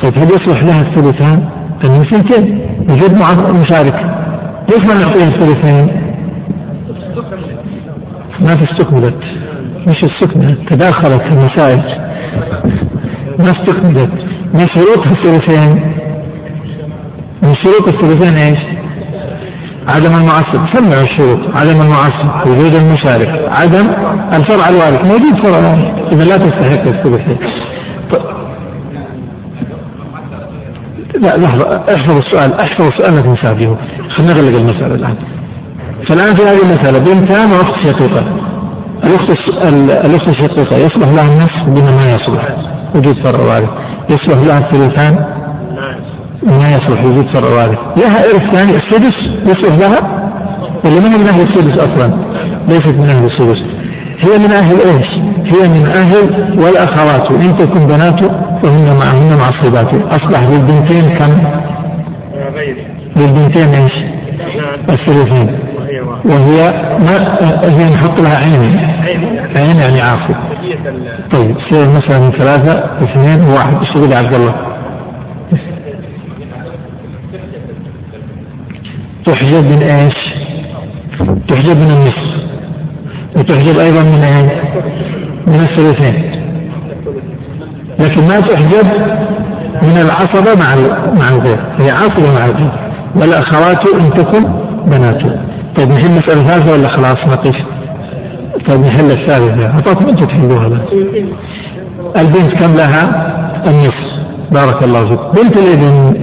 طيب هل يصلح لها الثلثان؟ لأنه سنتين وجود مشارك. ليش ما نعطيها الثلثين؟ ما استكملت. مش استكملت. تداخلت المسائل. ما استكملت. من شروط الثلثين؟ من شروط الثلثين إيش؟ عدم المعصب. سمع الشروط عدم المعصب وجود المشارك. عدم الفرع الوارث. موجود فرع إذا لا تستحق الثلثين لا لحظة. احفظ السؤال. احفظ السؤال لا تنسى فيه خلينا نغلق المسألة الآن. فالآن في هذه المسألة بنتان وأخت شقيقة. الأخت الأخت الشقيقة يصلح لها النصف بما ما يصلح. وجود فرع وارث. يصلح لها الثلثان ما يصلح وجود فرع وارث لها إرث ثاني السدس يصلح لها؟ ولا من أهل السدس أصلا؟ ليست من أهل السدس. هي من أهل إيش؟ هي من أهل والأخوات. إن تكن بنات فهن معهن معصبات أصبح للبنتين كم؟ للبنتين إيش؟ الثلثين وهي ما هي نحط لها عين. عين يعني عاصب طيب سير مثلا من ثلاثة اثنين وواحد إيش يا عبد الله؟ تحجب من إيش؟ تحجب من النصف وتحجب أيضا من أين؟ من الثلثين لكن ما تحجب من العصبة مع مع الغير هي عصبة مع الغير والأخوات إن تكن بناته طيب نحل مسألة ثالثة ولا خلاص نقف؟ طيب نحل الثالثة أعطاكم أنتم تحلوها البنت كم لها؟ النصف بارك الله فيك بنت الابن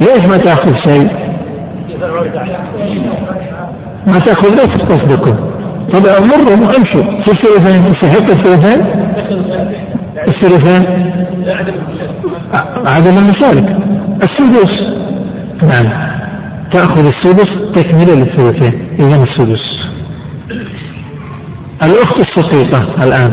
ليش ما تأخذ شيء؟ ما تاخذ ليش تصدقوا؟ طب مروا أمشوا. في الثلثين. يستحق الثلثين؟ الثلثين؟ عدم المشارك. السدس. نعم. تأخذ السدس تكملة للثلثين. إذا السدس. الأخت الشقيقة الآن.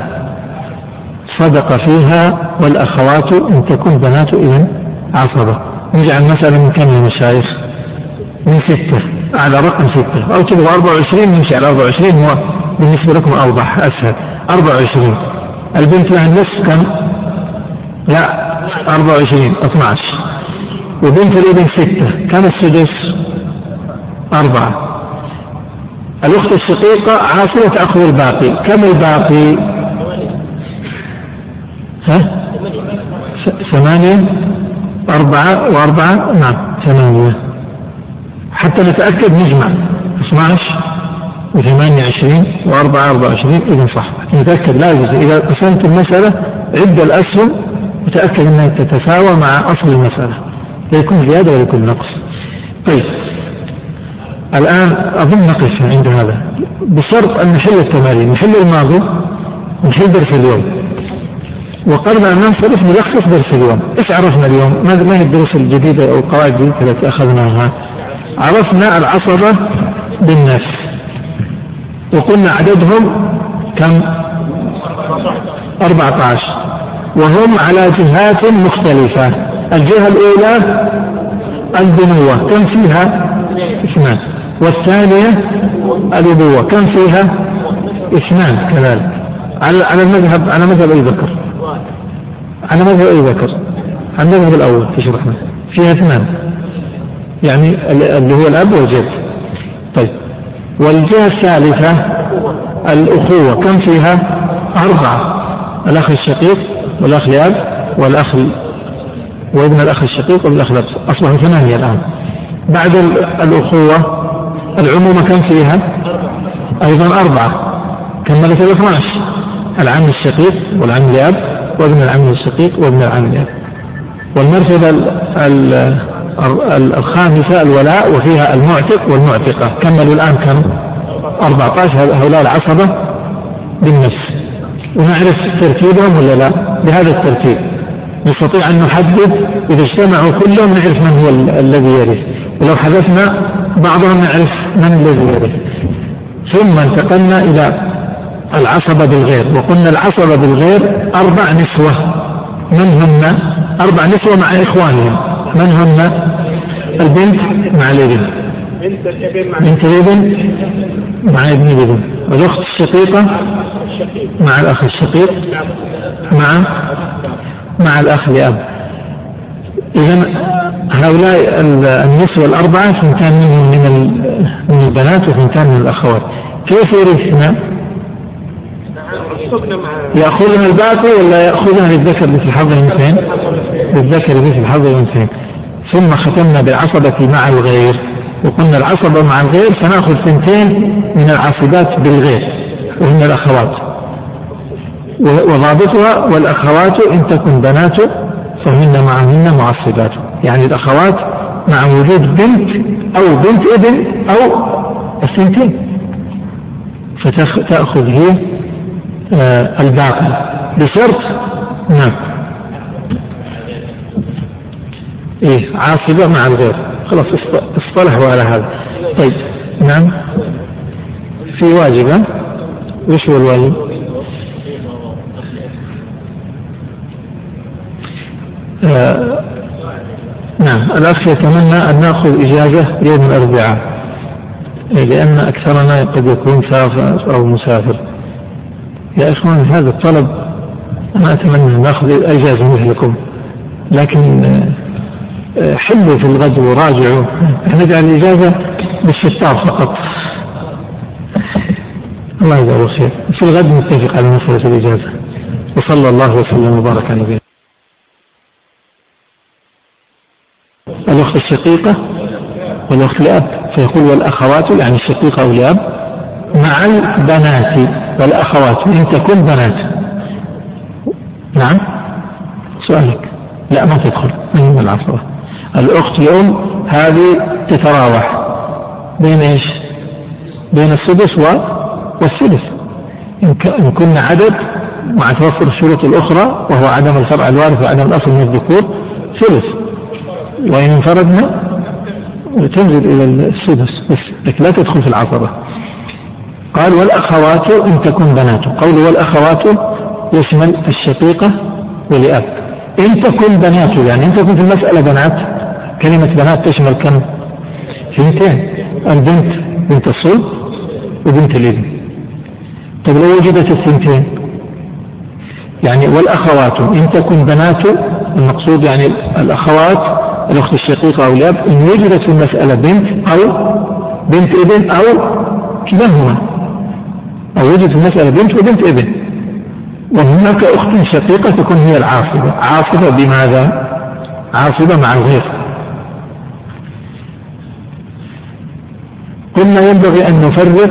صدق فيها والأخوات إن تكن بنات إذا عصبة. نجعل مثلا من كم المشايخ من ستة على رقم ستة أو تبغى 24 نمشي على 24 هو بالنسبة لكم أوضح أسهل 24 البنت لها النصف كم؟ لا 24 12 وبنت الابن ستة كم السدس؟ أربعة الأخت الشقيقة عاصمة تأخذ الباقي كم الباقي؟ ها؟ ثمانية أربعة وأربعة نعم ثمانية حتى نتأكد نجمع 12 وثمانية عشرين وأربعة أربعة وعشرين إذا صح. نتأكد لا يجوز. إذا قسمت المسألة عد الأسهم وتأكد أنها تتساوى مع أصل المسألة. لا يكون زيادة ولا يكون نقص. طيب. الآن أظن نقف عند هذا. بشرط أن نحل التمارين. نحل الماضي ونحل درس اليوم. وقبل أن ننصرف نلخص درس اليوم. إيش عرفنا اليوم؟ ما هي الدروس الجديدة أو القواعد التي أخذناها؟ عرفنا العصبة بالنفس. وقلنا عددهم كم؟ 14 وهم على جهات مختلفة. الجهة الأولى البنوة كم فيها؟ اثنان. والثانية الأبوة كم فيها؟ اثنان كذلك. على على المذهب على مذهب أبي بكر. على مذهب أبي بكر. على المذهب الأول تشرحنا فيها اثنان. يعني اللي هو الأب والجد. طيب. والجهة الثالثة الأخوة. كم فيها؟ أربعة. الأخ الشقيق والأخ الأب والأخ وابن الأخ الشقيق وابن الأخ الأب أصبحوا ثمانية الآن. بعد الأخوة العمومة كم فيها؟ أيضا أربعة. كملت ال 12 العم الشقيق والعم الأب وابن العم الشقيق وابن العم الأب والمرتبة الخامسة الولاء وفيها المعتق والمعتقة. كملوا الآن كم؟ 14 هؤلاء العصبة بالنفس. ونعرف ترتيبهم ولا لا؟ بهذا الترتيب. نستطيع أن نحدد. إذا اجتمعوا كلهم نعرف من هو الذي يرث. ولو حذفنا بعضهم نعرف من الذي يرث. ثم انتقلنا إلى العصبة بالغير. وقلنا العصبة بالغير أربع نسوة. من هن أربع نسوة مع إخوانهم. من هن البنت مع الابن؟ بنت الابن مع ابن الابن. والأخت الشقيقة مع الأخ الشقيق؟ مع مع الأخ لأب. إذا هؤلاء النسوة الأربعة ثنتان منهم من من البنات وثنتان من الأخوات. كيف يرثنا؟ يأخذنا الباقي ولا يأخذنا للذكر مثل حظ الأنثيين؟ للذكر مثل حظ الأنثيين ثم ختمنا بالعصبة مع الغير. وقلنا العصبة مع الغير سنأخذ ثنتين من العاصبات بالغير وهن الأخوات. وضابطها والأخوات إن تكن بنات فهن معهن معصبات. يعني الأخوات مع وجود بنت أو بنت ابن أو الثنتين. فتأخذ هي آه الباقي. بشرط نعم. إيه عاصبة مع الغير. خلاص اصطلحوا على هذا. طيب نعم. في واجب وش هو الواجب؟ آه نعم. الأخ يتمنى أن نأخذ إجازة يوم الأربعاء. إيه، لأن أكثرنا قد يكون سافر أو مسافر. يا إخوان هذا الطلب أنا أتمنى أن نأخذ إجازة مثلكم. لكن آه، حلوا في الغد وراجعوا. نجعل الإجازة بالستار فقط. الله يجزاه خير. في الغد نتفق على مسألة الإجازة. وصلى الله وسلم وبارك على نبينا. الأخت الشقيقة والأخت الأب فيقول والأخوات يعني الشقيقة أو الأب مع البنات. والأخوات إن تكن بنات. نعم؟ سؤالك. لا ما تدخل. من العصبة الأخت الأم هذه تتراوح بين إيش؟ بين السدس والثلث إن كنا عدد مع توفر الشروط الأخرى وهو عدم الفرع الوارث وعدم الأصل من الذكور ثلث وإن انفردنا تنزل إلى السدس. بس لكن لا تدخل في العصبة. قال والأخوات إن تكن بنات. قول والأخوات يشمل الشقيقة ولأب إن تكن بنات يعني إن تكن في المسألة بنات كلمة بنات تشمل كم؟ ثنتين البنت بنت الصلب وبنت الابن. طيب لو وجدت الثنتين يعني والأخوات إن تكن بنات المقصود يعني الأخوات الأخت الشقيقة أو الأب إن وجدت في المسألة بنت أو بنت ابن أو كلاهما. أو وجدت في المسألة بنت وبنت ابن. وهناك أخت شقيقة تكون هي العاصبة. عاصبة بماذا؟ عاصبة مع الغير. قلنا ينبغي أن نفرق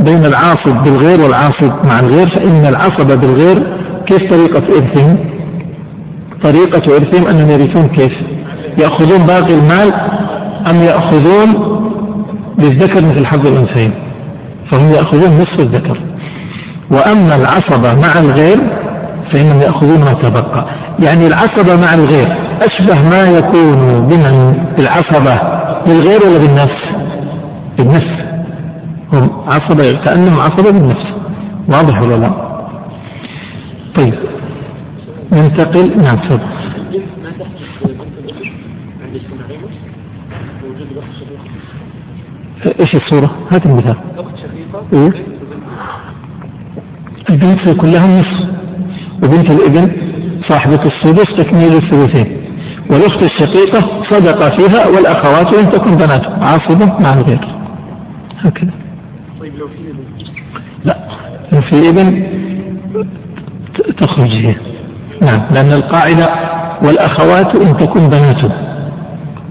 بين العاصب بالغير والعاصب مع الغير فإن العصبة بالغير كيف طريقة إرثهم؟ طريقة إرثهم أنهم يرثون كيف؟ يأخذون باقي المال أم يأخذون للذكر مثل حظ الأنثيين فهم يأخذون نصف الذكر وأما العصبة مع الغير فإنهم يأخذون ما تبقى يعني العصبة مع الغير أشبه ما يكون بمن العصبة بالغير ولا بالنفس بالنفس. هم عصبة كأنهم عصبة بالنفس. واضح ولا لا؟ طيب. ننتقل. نعم تفضل. إيش الصورة؟ هات المثال. إيه؟ البنت كلها النصف. وبنت الابن صاحبة السدس تكميل الثلثين. والأخت الشقيقة صدق فيها والأخوات إن تكن بنات. عاصبة مع الغير هكذا طيب لو في إبن. لا لو في إبن تخرج هي نعم لأن القاعدة والأخوات إن تكن بنات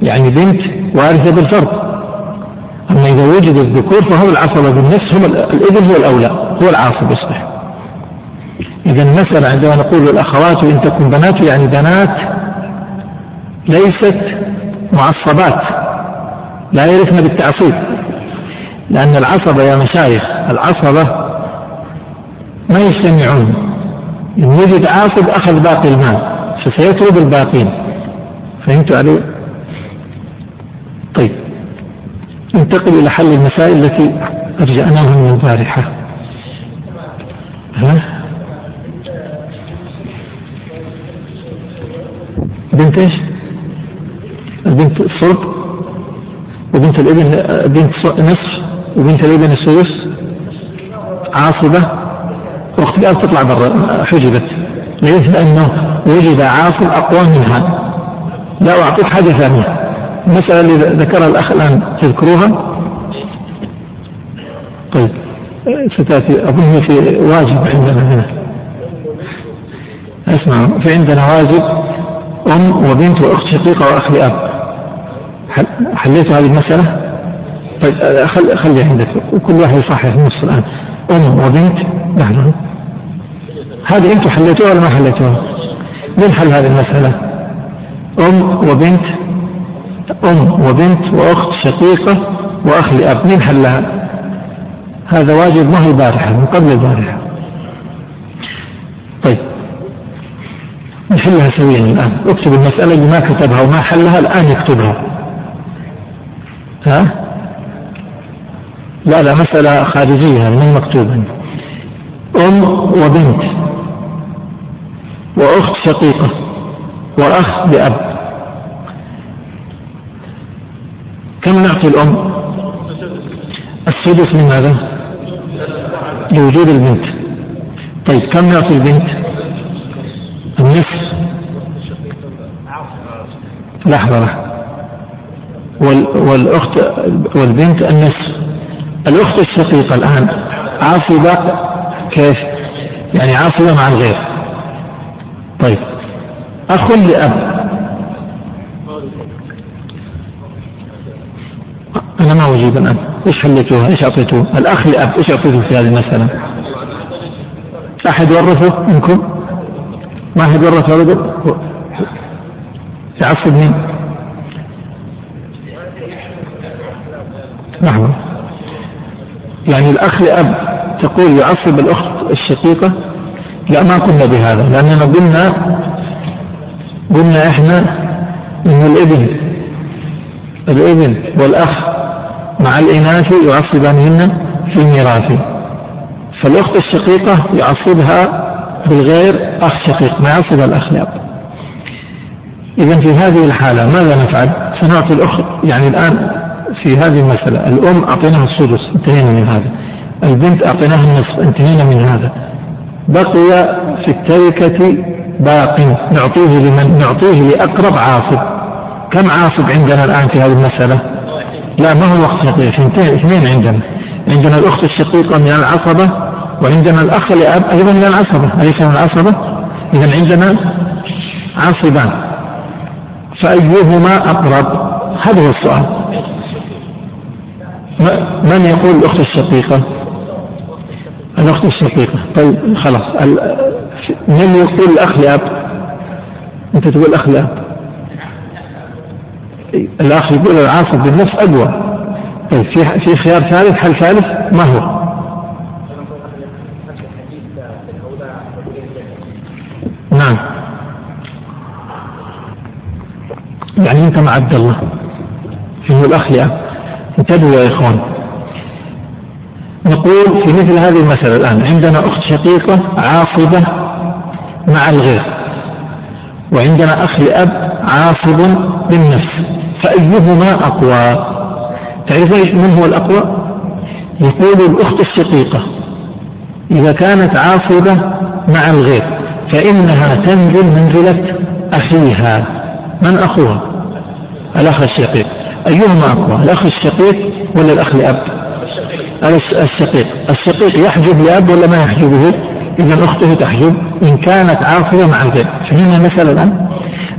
يعني بنت وارثة بالفرض أما إذا وجد الذكور فهو العصبة بالنفس هم الإبن هو الأولى هو العاصب يصبح إذا المسألة عندما نقول الأخوات إن تكن بنات يعني بنات ليست معصبات لا يرثن بالتعصيب. لأن العصبة يا مشايخ العصبة ما يجتمعون إن وجد عاصب أخذ باقي المال فسيطرد الباقين فهمت علي؟ طيب ننتقل إلى حل المسائل التي أرجعناها من البارحة ها؟ بنت إيش؟ البنت الصلب وبنت الإبن بنت نصف وبنت الابن السدس عاصبة وقت الآن تطلع برا حجبت. ليش لأنه وجد عاصب أقوى منها. لا أعطيك حاجة ثانية. المسألة اللي ذكرها الأخ الآن تذكروها؟ طيب. ستأتي. أظن في واجب عندنا هنا. اسمعوا في عندنا واجب أم وبنت وأخت شقيقة وأخ لأب. حليتوا هذه المسألة؟ طيب خل خلي عندك. وكل واحد يصحح النص الآن. أم وبنت لحظة هذه أنتم حليتوها ولا ما حليتوها؟ من حل هذه المسألة؟ أم وبنت أم وبنت وأخت شقيقة وأخ لأب. من حلها؟ هذا واجب ما هو البارحة؟ من قبل البارحة. طيب. نحلها سويا الآن. اكتب المسألة اللي ما كتبها وما حلها الآن يكتبها ها؟ لا لا مسألة خارجية من مكتوبة أم وبنت وأخت شقيقة وأخ بأب. كم نعطي الأم؟ السدس من ماذا؟ لوجود البنت. طيب كم نعطي البنت؟ النصف. لحظة والأخت والبنت النصف. الأخت الشقيقة الآن عاصبة كيف؟ يعني عاصبة مع الغير طيب أخ لأب أنا ما أجيب الآن إيش حليتوها؟ إيش أعطيتوه؟ الأخ لأب إيش أعطيتوه في هذه المسألة؟ أحد ورثه منكم؟ ما أحد ورث ولده؟ يعصب مين؟ لحظة يعني الأخ لأب تقول يعصب الأخت الشقيقة لا ما قلنا بهذا لأننا قلنا قلنا إحنا إن الإبن الإبن والأخ مع الإناث يعصبانهن في الميراث فالأخت الشقيقة يعصبها بالغير أخ شقيق ما يعصب الأخ لأب إذا في هذه الحالة ماذا نفعل؟ سنعطي الأخت يعني الآن في هذه المسألة. الأم أعطيناها السدس انتهينا من هذا. البنت أعطيناها النصف انتهينا من هذا. بقي في التركة باق نعطيه لمن؟ نعطيه لأقرب عاصب. كم عاصب عندنا الآن في هذه المسألة؟ لا ما هو وقت شقيق اثنين عندنا. عندنا الأخت الشقيقة من العصبة وعندنا الأخ لأب أيضا من العصبة. أليس من العصبة؟ إذا عندنا عاصبان. فأيهما أقرب؟ هذا هو السؤال. من يقول الأخت الشقيقة الأخت الشقيقة طيب خلاص. من يقول الأخ لأب؟ أنت تقول أخ لأب. الأخ يقول العاصف بالنفس أقوى. طيب في في خيار ثالث حل ثالث؟ ما هو؟ نعم. يعني أنت مع عبد الله. في الأخ لأب. انتبهوا يا إخوان. نقول في مثل هذه المسألة الآن عندنا أخت شقيقة عاصبة مع الغير وعندنا أخ لأب عاصب بالنفس فأيهما أقوى؟ تعرفون من هو الأقوى؟ يقول الأخت الشقيقة إذا كانت عاصبة مع الغير فإنها تنزل منزلة أخيها. من أخوها الأخ الشقيق. أيهما أقوى الأخ الشقيق ولا الأخ لأب؟ الشقيق. الشقيق يحجب لأب ولا ما يحجبه؟ إذا أخته تحجب إن كانت عاصية مع الغير. فهمنا المسألة الآن؟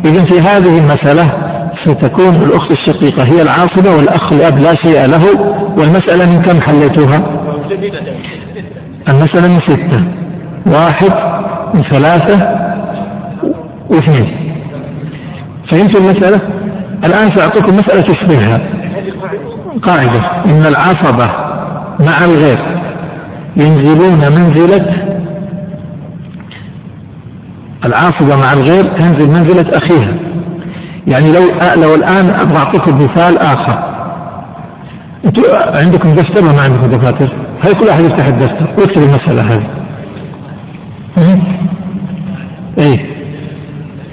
إذا في هذه المسألة ستكون الأخت الشقيقة هي العاصبة والأخ الأب لا شيء له. والمسألة من كم حليتوها؟ المسألة من ستة. واحد من ثلاثة واثنين. فهمتوا المسألة؟ الآن سأعطيكم مسألة تشبهها قاعدة. إن العصبة مع الغير ينزلون منزلة العاصبة مع الغير تنزل منزلة أخيها. يعني لو لو الآن أبغى أعطيكم مثال آخر. أنتم عندكم دفتر ولا ما عندكم دفاتر؟ هاي كل واحد يفتح الدفتر ويكتب المسألة هذه. إيه.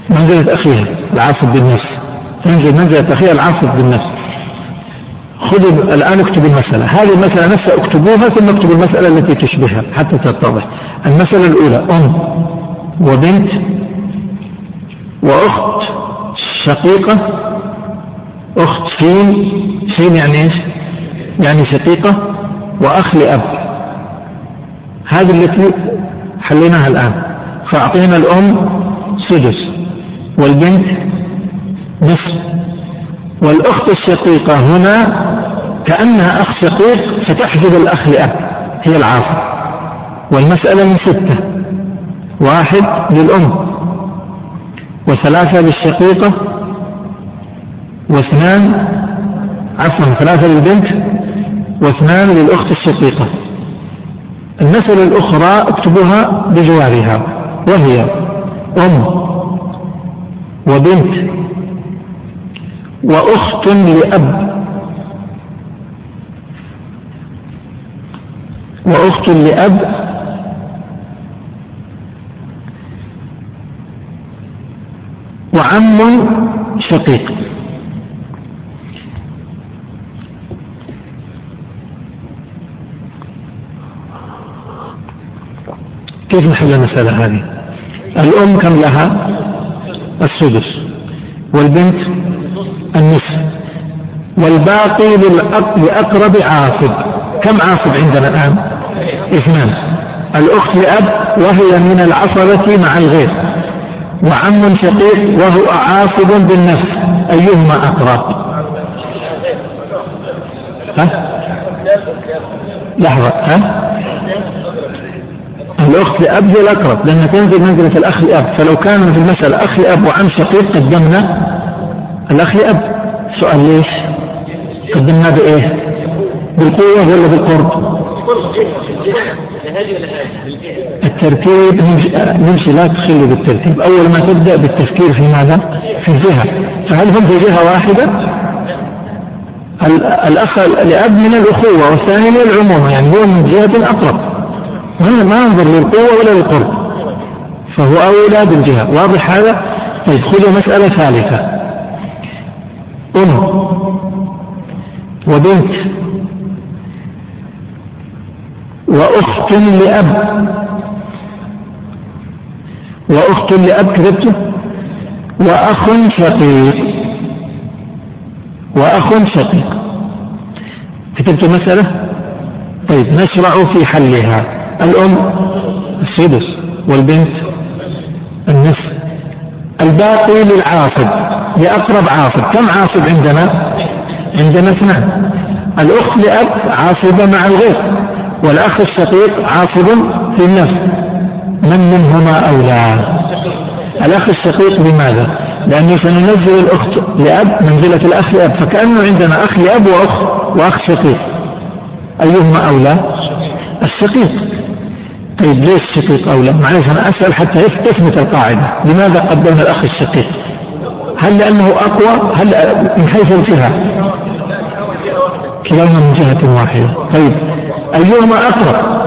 منزلة أخيها العاصب بالنفس تنزل منزلة أخيها العاصف بالنفس خذوا الآن اكتبوا المسألة. هذه المسألة نفسها اكتبوها ثم اكتبوا المسألة التي تشبهها حتى تتضح. المسألة الأولى أم وبنت وأخت شقيقة. أخت سين سين يعني إيش؟ يعني شقيقة. وأخ لأب. هذه التي حليناها الآن. فأعطينا الأم سدس والبنت نصف والأخت الشقيقة هنا كأنها أخ شقيق فتحجب الأخ لأب هي العاصر والمسألة من ستة. واحد للأم. وثلاثة للشقيقة واثنان عفوا ثلاثة للبنت. واثنان للأخت الشقيقة المسألة الأخرى اكتبوها بجوارها وهي أم وبنت. وأخت لأب. وأخت لأب. وعم شقيق. كيف نحل المسألة هذه؟ الأم كم لها؟ السدس. والبنت؟ النصف. والباقي لأقرب عاصب. كم عاصب عندنا الآن؟ اثنان. الأخت لأب وهي من العصبة مع الغير. وعم شقيق وهو عاصب بالنفس. أيهما أقرب؟ ها؟ لحظة ها؟ الأخت لأب هي الأقرب لأنها تنزل منزلة الأخ لأب. فلو كان في المسألة أخ لأب وعم شقيق قدمنا الأخ لأب. سؤال ليش؟ قدمناه بإيه؟ بالقوة ولا بالقرب؟ الترتيب نمشي لا تخلوا بالترتيب. أول ما تبدأ بالتفكير في ماذا؟ في الجهة فهل هم في جهة واحدة؟ الأخ لأب من الأخوة والثاني من العمومة يعني هو من جهة أقرب. ما ينظر للقوة ولا للقرب. فهو أولى بالجهة. واضح هذا؟ طيب خذوا مسألة ثالثة. أم وبنت وأخت لأب. وأخت لأب كتبته. وأخ شقيق. وأخ شقيق. كتبت مسألة؟ طيب نشرع في حلها. الأم السدس والبنت النصف. الباقي للعاصب لأقرب عاصب. كم عاصب عندنا؟ عندنا اثنان. الأخت لأب عاصبة مع الغير والأخ الشقيق عاصب في النفس. من منهما أولى؟ الأخ الشقيق لماذا؟ لأنه سننزل الأخت لأب منزلة الأخ لأب. فكأنه عندنا أخ لأب وأخ وأخ شقيق. أيهما أولى؟ الشقيق. طيب ليش الشقيق أولى معلش أنا أسأل حتى تثبت القاعدة. لماذا قدمنا الأخ الشقيق؟ هل لأنه أقوى؟ هل من حيث الجهة؟ كلاهما من جهة واحدة. طيب أيهما أقرب؟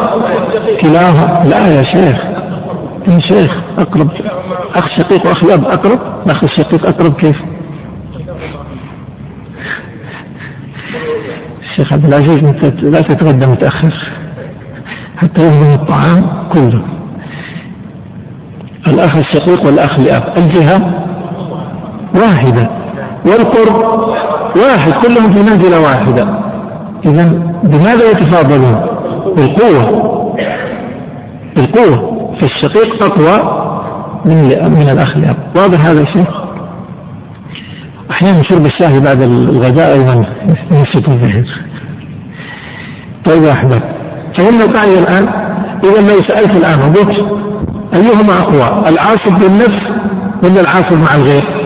كلاهما؟ لا يا شيخ. يا شيخ أقرب. أخ شقيق وأخ أب أقرب؟ أخ الشقيق أقرب كيف؟ الشيخ عبد العزيز لا تتغدى متأخر. حتى يهضم الطعام كله. الأخ الشقيق والأخ لأب. الجهة واحدة والقرب واحد. كلهم في منزلة واحدة. إذا بماذا يتفاضلون؟ بالقوة. بالقوة. فالشقيق أقوى من من الأخ الأب واضح هذا الشيء؟ أحيانا شرب الشاي بعد الغداء أيضا. ينشط الذهن. طيب يا أحباب. فهمنا القاعدة الآن إذا لو سألت الآن وقلت أيهما أقوى العاصب بالنفس ولا العاصب مع الغير؟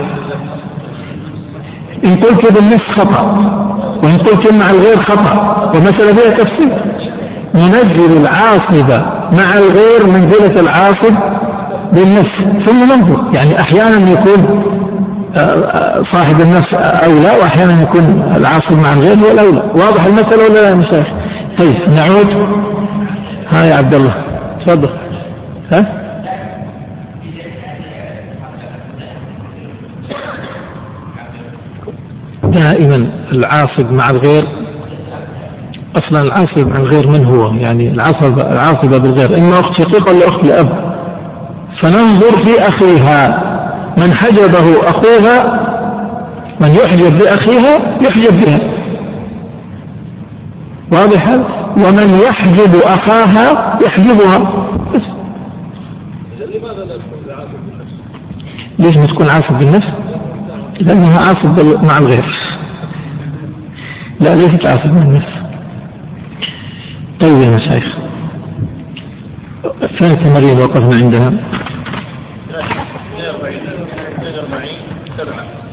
إن قلت بالنفس خطأ وإن قلت مع الغير خطأ والمسألة فيها تفصيل ننزل العاصبة مع الغير منزلة العاصب بالنفس. ثم ننظر. يعني أحيانا يكون آه، آه، صاحب النفس أولى وأحيانا يكون العاصب مع الغير هو الأولى. واضح المسألة ولا لا يا مشايخ طيب نعود. ها يا عبد الله. تفضل. ها؟ دائما العاصب مع الغير أصلا العاصب مع الغير من هو؟ يعني العاصب العاصبه بالغير إما أخت شقيقة ولا أخت لأب. فننظر في أخيها. من حجبه أخوها من يحجب باخيها يحجب بها. واضح هذا؟ ومن يحجب اخاها يحجبها. بس. ليش ما تكون عاصب بالنفس؟ لأنها عاصب مع الغير. لا ليست عاصب مع النفس. طيب يا مشايخ. ثالث مريم وقفنا عندها.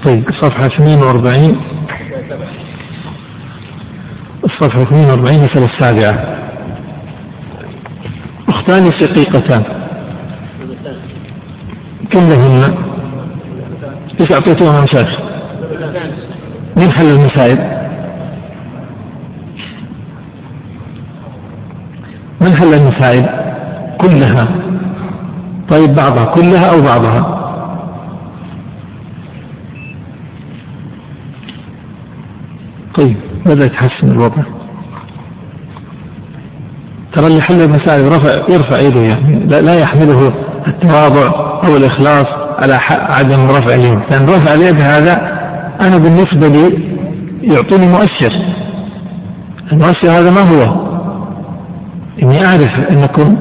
طيب صفحة 42 الصفحة 42 مثل السابعة أختان شقيقتان كم لهن إيش اعطيتوهم مشايخ؟ من حل المسائل؟ من حل المسائل؟ كلها طيب بعضها كلها أو بعضها؟ طيب بدأ يتحسن الوضع؟ ترى اللي حل المسائل يرفع يرفع يده يعني. لا يحمله التواضع أو الإخلاص على عدم رفع اليد. لأن رفع اليد هذا أنا بالنسبة لي يعطيني مؤشر. المؤشر هذا ما هو؟ إني أعرف أنكم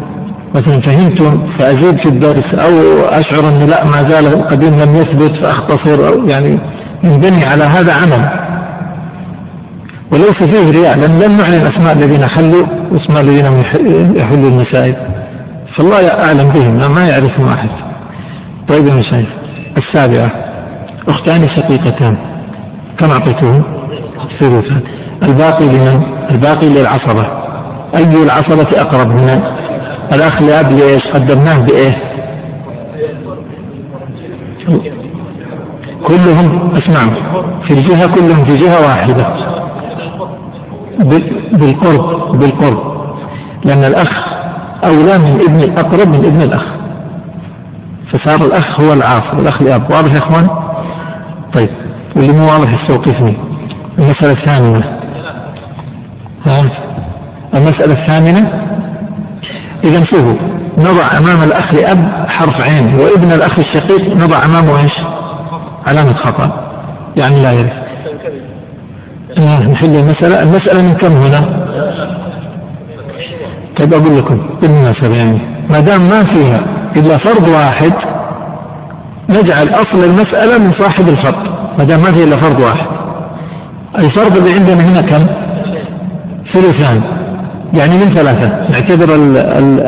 مثلا فهمتم فأزيد في الدرس أو أشعر أن لا ما زال القديم لم يثبت فأختصر أو يعني ينبني على هذا عمل. وليس فيه رياء لأن لم نعلن أسماء الذين حلوا وأسماء الذين يحلوا المسائل فالله أعلم بهم ما يعرفهم أحد طيب يا مشايخ السابعة أختان شقيقتان كم أعطيتهم؟ ثلثان الباقي لمن؟ الباقي للعصبة أي العصبة أقرب هنا؟ الأخ لأب لإيش؟ قدمناه بإيه؟ كلهم اسمعوا في الجهة كلهم في جهة واحدة بالقرب بالقرب. لأن الأخ أولى من ابن الأقرب من ابن الأخ. فصار الأخ هو العاصر الأخ لأب واضح يا إخوان؟ طيب واللي مو واضح يستوقفني. المسألة الثامنة. ها؟ المسألة الثامنة. إذا شوفوا نضع أمام الأخ لأب حرف عين وابن الأخ الشقيق نضع أمامه إيش؟ علامة خطأ. يعني لا يرث. نحل المسألة. المسألة من كم هنا؟ طيب أقول لكم بالمناسبة يعني ما دام ما فيها إلا فرض واحد نجعل أصل المسألة من صاحب الفرض. ما دام ما فيها إلا فرض واحد. الفرض اللي عندنا هنا كم؟ ثلثان. يعني من ثلاثة. نعتبر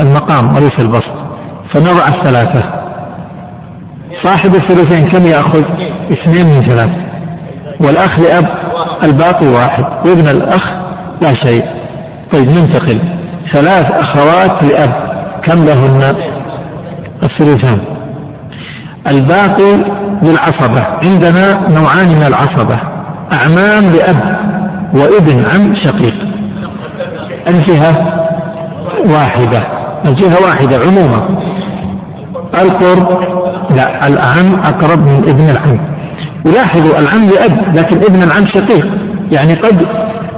المقام وليس البسط. فنضع الثلاثة. صاحب الثلثين كم يأخذ؟ اثنين من ثلاثة. والأخ لأب الباقي واحد وابن الأخ لا شيء. طيب ننتقل. ثلاث أخوات لأب كم لهن؟ الثلثان. الباقي للعصبة. عندنا نوعان من العصبة. أعمام لأب وابن عم شقيق. الجهة واحدة. الجهة واحدة عموما. القرب لا الأعم أقرب من ابن العم. ولاحظوا العم لأب لكن ابن العم شقيق. يعني قد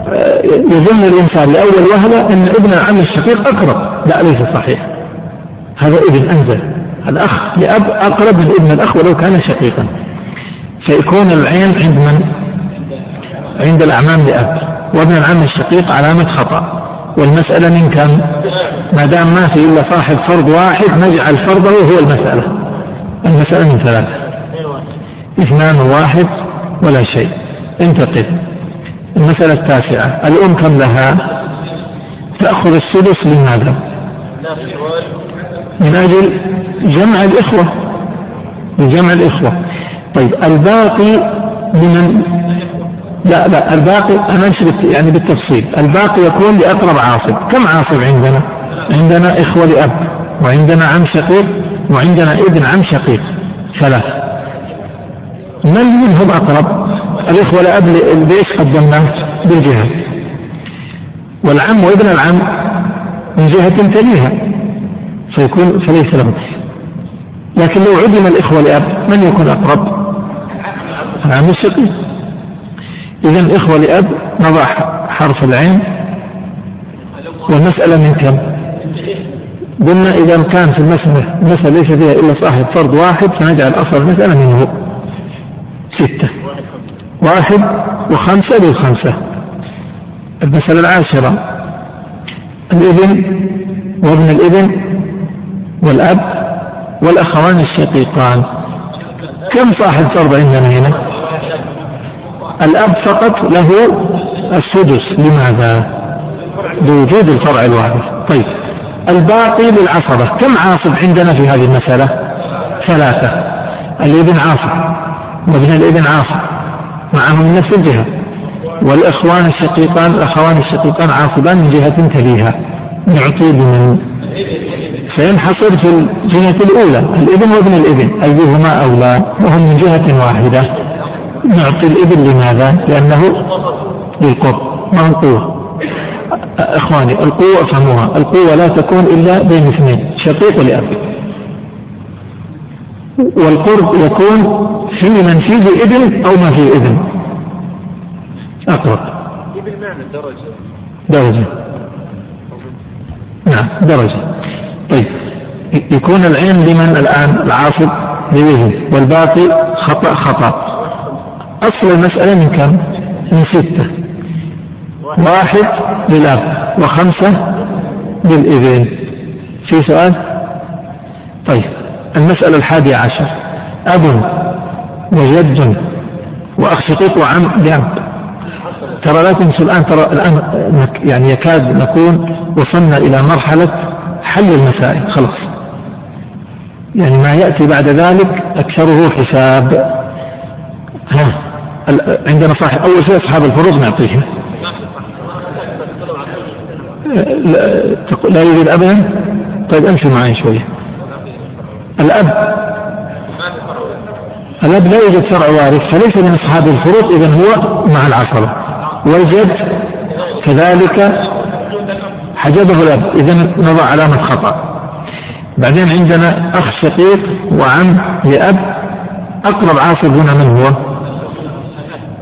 آه، يظن الإنسان لأول وهلة أن ابن العم الشقيق أقرب. لا ليس صحيح. هذا ابن أنزل. الأخ لأب أقرب من ابن الأخ ولو كان شقيقا. فيكون العين عند من؟ عند الأعمام لأب. وابن العم الشقيق علامة خطأ. والمسألة من كم؟ ما دام ما في إلا صاحب فرض واحد نجعل فرضه هو المسألة. المسألة من ثلاثة. اثنان واحد ولا شيء. انتقل. المسألة التاسعة. الأم كم لها؟ تأخذ السدس لماذا من أجل جمع الإخوة. لجمع الإخوة. طيب الباقي لمن؟ لا لا الباقي أمشي يعني بالتفصيل. الباقي يكون لأقرب عاصب. كم عاصب عندنا؟ عندنا إخوة لأب وعندنا عم شقيق وعندنا ابن عم شقيق. ثلاث. من منهم أقرب؟ الإخوة الأب بإيش قدمناه بالجهة والعم وابن العم من جهة تليها. فيكون فليس له لكن لو عدم الإخوة لأب من يكون أقرب؟ العم الشقيق إذا الإخوة لأب نضع حرف العين. والمسألة من كم؟ قلنا إذا كان في المسألة المسألة ليس فيها إلا صاحب فرض واحد فنجعل أصل المسألة منه. ستة. واحد وخمسة للخمسة المسألة العاشرة. الابن وابن الابن والأب والأخوان الشقيقان. كم صاحب فرض عندنا هنا؟ الأب فقط له السدس. لماذا؟ لوجود الفرع الواحد. طيب. الباقي للعصبة. كم عاصب عندنا في هذه المسألة؟ ثلاثة. الابن عاصب. وابن الإبن عاصب معهم من نفس الجهة. والإخوان الشقيقان الأخوان الشقيقان عاصبان من جهة تليها نعطي بمن. سينحصر في الجهة الأولى. الإبن وابن الإبن. أيهما أولى؟ وهم من جهة واحدة. نعطي الإبن لماذا؟ لأنه للقرب ما هو قوة إخواني القوة افهموها. القوة لا تكون إلا بين اثنين شقيق ولأب والقرب يكون في من فيه ابن أو ما فيه ابن أقرب درجة. درجة. نعم درجة. طيب يكون العين لمن الآن؟ العاصب لوجه والباقي خطأ خطأ. أصل المسألة من كم؟ من ستة. واحد للأب وخمسة للإبن. في سؤال؟ طيب المسألة الحادية عشر. أب وجد وأخ شقيق وعم لأب ترى لا تنسوا الآن ترى الآن يعني يكاد نكون وصلنا إلى مرحلة حل المسائل خلاص. يعني ما يأتي بعد ذلك أكثره حساب. ها عندنا صاحب أول شيء أصحاب الفروض نعطيهم. لا, يوجد أبدا؟ طيب أمشي معي شوية. الأب الأب لا يوجد فرع وارث فليس من أصحاب الفروض إذا هو مع العصبة والجد كذلك حجبه الأب إذا نضع علامة خطأ بعدين عندنا أخ شقيق وعم لأب أقرب عاصب هنا من هو؟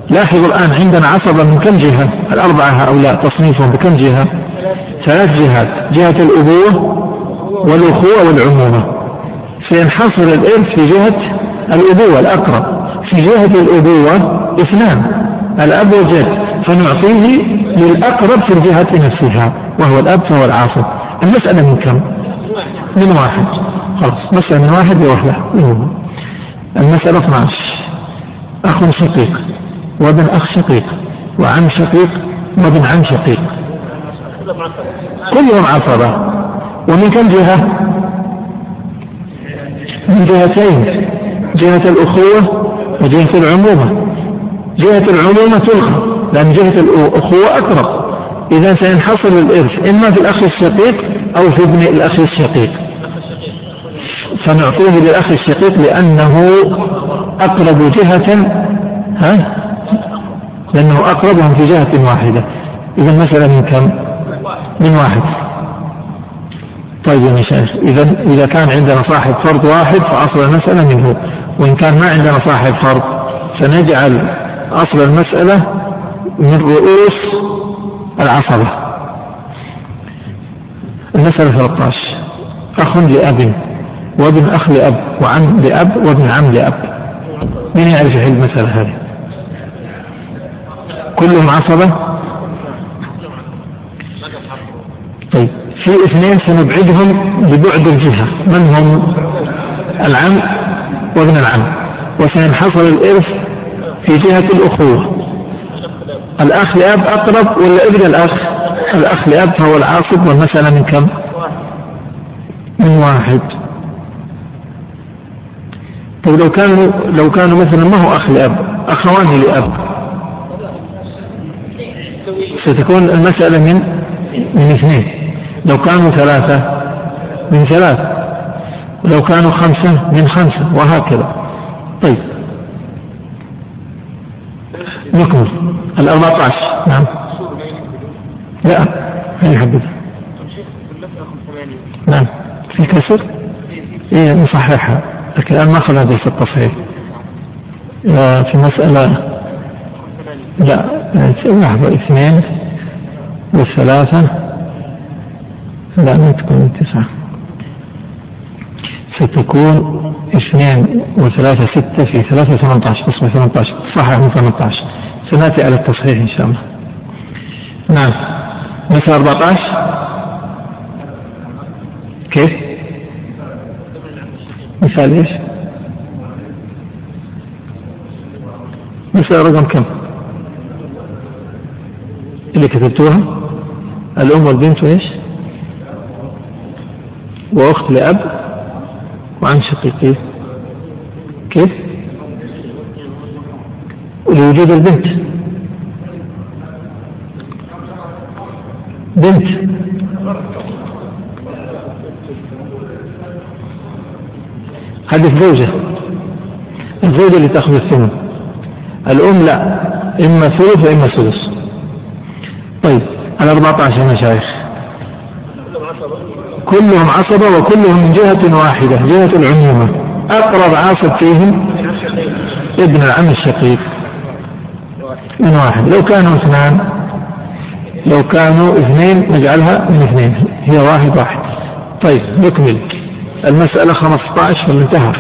لاحظوا الآن عندنا عصبة من كم جهة؟ الأربعة هؤلاء تصنيفهم بكم جهة؟ ثلاث جهات جهة الأبوة والأخوة والعمومة سينحصر الإرث في جهة الأبوة الأقرب. في جهة الأبوة اثنان الأب والجد. فنعطيه للأقرب في الجهة نفسها وهو الأب فهو العاصب المسألة من كم؟ من واحد. خلاص مسألة من واحد لوحدة المسألة 12 أخ شقيق وابن أخ شقيق وعم شقيق وابن عم شقيق. كلهم عصبة. ومن كم جهة؟ من جهتين. جهة الأخوة وجهة العمومة. جهة العمومة تلغى لأن جهة الأخوة أقرب. إذا سينحصر الإرث إما في الأخ الشقيق أو في ابن الأخ الشقيق. فنعطيه للأخ الشقيق لأنه أقرب جهة ها؟ لأنه أقربهم في جهة واحدة. إذا المسألة من كم؟ من واحد. طيب يا مشايخ إذا إذا كان عندنا صاحب فرض واحد فأصل المسألة منه وإن كان ما عندنا صاحب فرض سنجعل أصل المسألة من رؤوس العصبة. المسألة 13 أخ لأب وابن أخ لأب وعم لأب وابن عم لأب. من يعرف يحل المسألة هذه؟ كلهم عصبة طيب في اثنين سنبعدهم ببعد الجهة. من هم؟ العم وابن العم. وسينحصر الإرث في جهة الأخوة. الأخ لأب أقرب ولا ابن الأخ؟ الأخ لأب فهو العاصب والمسألة من كم؟ من واحد. طيب لو كانوا لو كانوا مثلا ما هو أخ لأب أخوان لأب. ستكون المسألة من من اثنين. لو كانوا ثلاثة من ثلاث. ولو كانوا خمسة من خمسة وهكذا. طيب. نكمل. الأربعة عشر. نعم. لا هي حدد نعم. في كسر؟ إيه نصححها لكن الآن ما أخذ هذا التصحيح آه، في مسألة. لا لحظة اثنين والثلاثة لا ما تكون تسعة. ستكون اثنين وثلاثة ستة في ثلاثة ثمانية عشر تصبح ثمانية عشر. صحيح من ثمانية عشر. سنأتي على التصحيح إن شاء الله. نعم. مثل 14 كيف؟ مثال إيش؟ مثال رقم كم؟ اللي كتبتوها؟ الأم والبنت وإيش؟ وأخت لأب وعن شقيقين كيف؟ لوجود البنت. بنت. هذه الزوجة الزوجة اللي تأخذ الثمن. الأم لا. إما ثلث وإما سدس طيب ال 14 يا مشايخ. كلهم عصبة وكلهم من جهة واحدة جهة العمومة أقرب عاصب فيهم ابن العم الشقيق. من واحد. لو كانوا اثنان لو كانوا اثنين نجعلها من اثنين. هي واحد واحد. طيب نكمل. المسألة 15 فالانتهى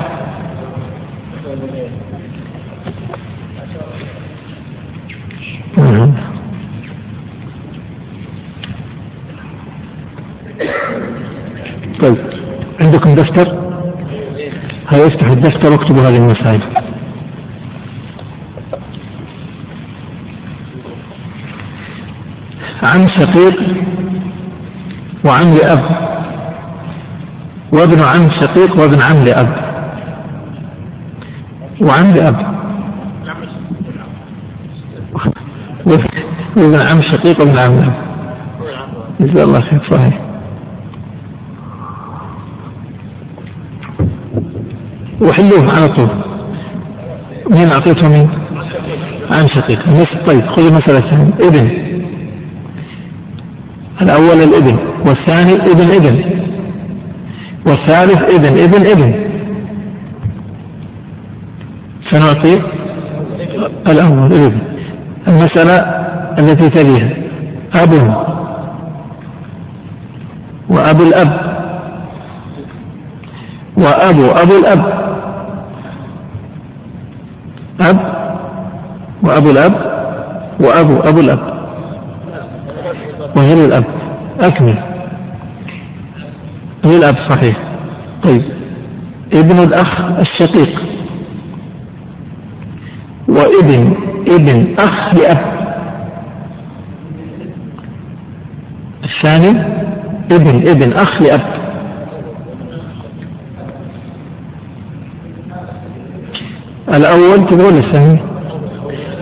طيب. عندكم دفتر؟ هيا افتحوا الدفتر واكتبوا هذه المسائل. عم شقيق وعم لأب. وابن عم شقيق وابن عم لأب. وعم لأب. وابن عم شقيق وابن عم لأب. جزاه الله خير صحيح. وحلوه على طول. مين أعطيته مين؟ عن شقيق طيب خذ المسألة الثانية ابن. الأول الابن والثاني ابن ابن. والثالث ابن ابن ابن. سنعطي الأول ابن. المسألة التي تليها. أب. وأبو الأب. وأبو أبو الأب. أب وأبو الأب وأبو أبو الأب. وغير الأب أكمل. غير الأب صحيح. طيب. ابن الأخ الشقيق. وابن ابن أخ لأب. الثاني ابن ابن أخ لأب. الأول تقول الثاني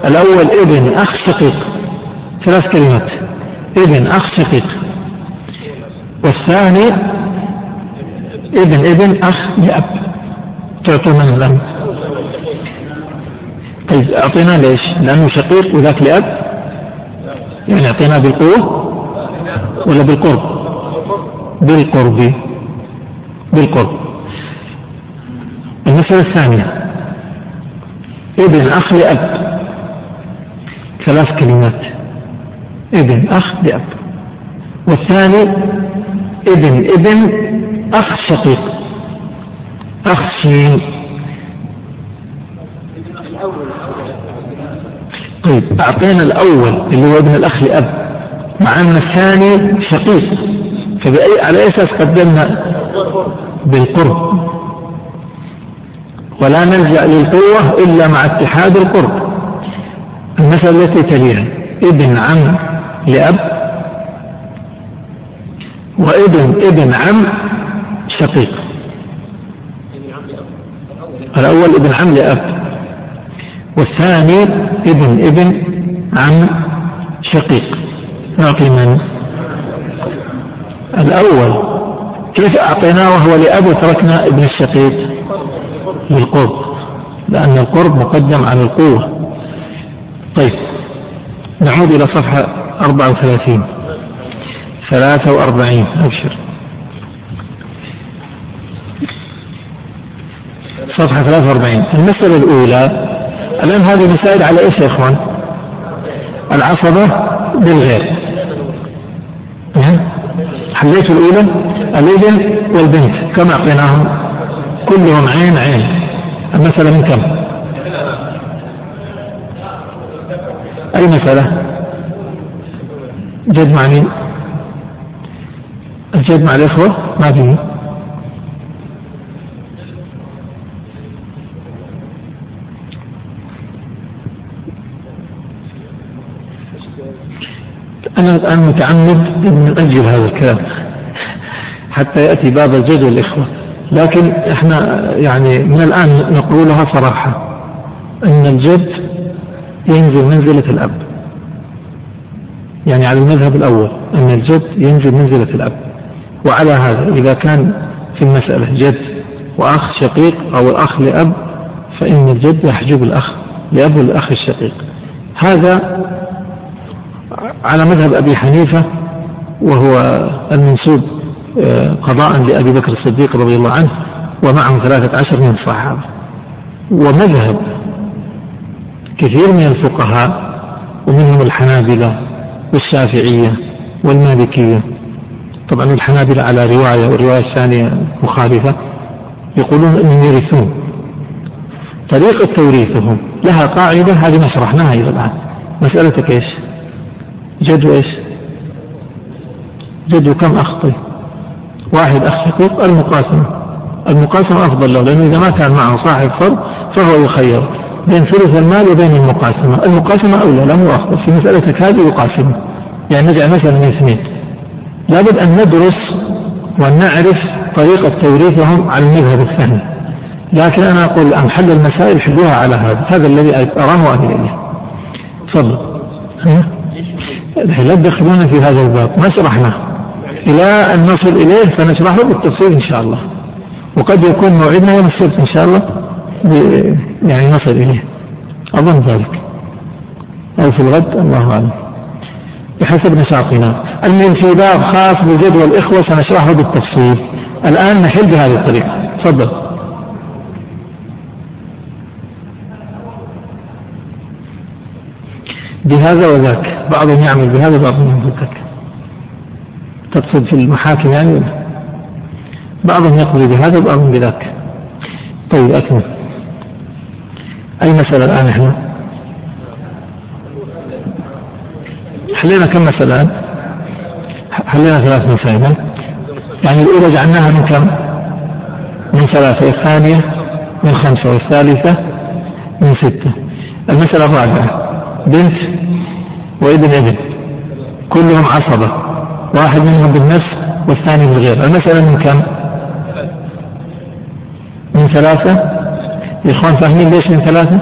الأول ابن أخ شقيق ثلاث كلمات. ابن أخ شقيق والثاني ابن ابن أخ لأب. تعطي من الأم طيب أعطينا ليش؟ لأنه شقيق وذاك لأب. يعني أعطينا بالقوة ولا بالقرب؟ بالقرب. بالقرب. المسألة الثانية. ابن أخ لأب. ثلاث كلمات. ابن أخ لأب. والثاني ابن. ابن أخ شقيق. أخ شين. طيب أعطينا الأول اللي هو ابن الأخ لأب. مع أن الثاني شقيق. فبأي على أي أساس قدمنا؟ بالقرب. ولا نلجأ للقوة إلا مع اتحاد القرب. المسألة التي تليها ابن عم لأب وابن ابن عم شقيق. الأول ابن عم لأب والثاني ابن ابن عم شقيق. نعطي من؟ الأول. كيف أعطيناه وهو لأب وتركنا ابن الشقيق؟ للقرب لأن القرب مقدم على القوة. طيب نعود إلى صفحة 34 43 أبشر. صفحة 43 المسألة الأولى الآن هذه مسائل على إيش يا إخوان؟ العصبة بالغير. حليت الأولى الابن والبنت كم أعطيناهم؟ كلهم عين عين. المسألة من كم؟ أي مسألة؟ جد مع مين؟ الجد مع الإخوة؟ ما فيه أنا الآن متعمد أن أجل هذا الكلام. حتى يأتي باب الجد والإخوة. لكن إحنا يعني من الآن نقولها صراحة أن الجد ينزل منزلة الأب. يعني على المذهب الأول أن الجد ينزل منزلة الأب. وعلى هذا إذا كان في المسألة جد وأخ شقيق أو الأخ لأب فإن الجد يحجب الأخ لأب الأخ الشقيق. هذا على مذهب أبي حنيفة وهو المنسوب قضاء لأبي بكر الصديق رضي الله عنه ومعه ثلاثة عشر من الصحابة. ومذهب كثير من الفقهاء ومنهم الحنابلة والشافعية والمالكية. طبعا الحنابلة على رواية والرواية الثانية مخالفة يقولون إنهم يرثون. طريقة توريثهم لها قاعدة هذه ما شرحناها إلى الآن. مسألتك إيش؟ جد إيش؟ جد كم أخ طيب واحد أخ شقيق المقاسمة. المقاسمة أفضل له لأنه إذا ما كان معه صاحب فرض فهو يخير بين ثلث المال وبين المقاسمة. المقاسمة أولى مو أفضل. في مسألتك هذه يقاسمه يعني نجعل مثلا من اثنين. لابد أن ندرس وأن نعرف طريقة توريثهم على المذهب الثاني. لكن أنا أقول الآن حل المسائل حلوها على هذا. هذا الذي أراه أهل إليه. تفضل. لا تدخلونا في هذا الباب. ما شرحناه. إلى أن نصل إليه فنشرحه بالتفصيل إن شاء الله. وقد يكون موعدنا يوم السبت إن شاء الله يعني نصل إليه. أظن ذلك. أو في الغد الله أعلم. بحسب نشاطنا المهم في باب خاص بالجد والإخوة سنشرحه بالتفصيل. الآن نحل بهذه الطريقة. تفضل. بهذا وذاك. بعضهم يعمل بهذا وبعضهم يعمل بذاك. تقصد في المحاكم يعني بعضهم يقضي بهذا وبعضهم بذاك. طيب أكمل. أي مسألة الآن إحنا؟ حلينا كم مسألة الآن؟ حلينا ثلاث مسائل. يعني الأولى جعلناها من كم؟ من ثلاثة. والثانية من خمسة. والثالثة من ستة. المسألة الرابعة. بنت وابن ابن. كلهم عصبة. واحد منهم بالنفس والثاني بالغير. المسألة من كم؟ من ثلاثة؟ يا إخوان فاهمين ليش من ثلاثة؟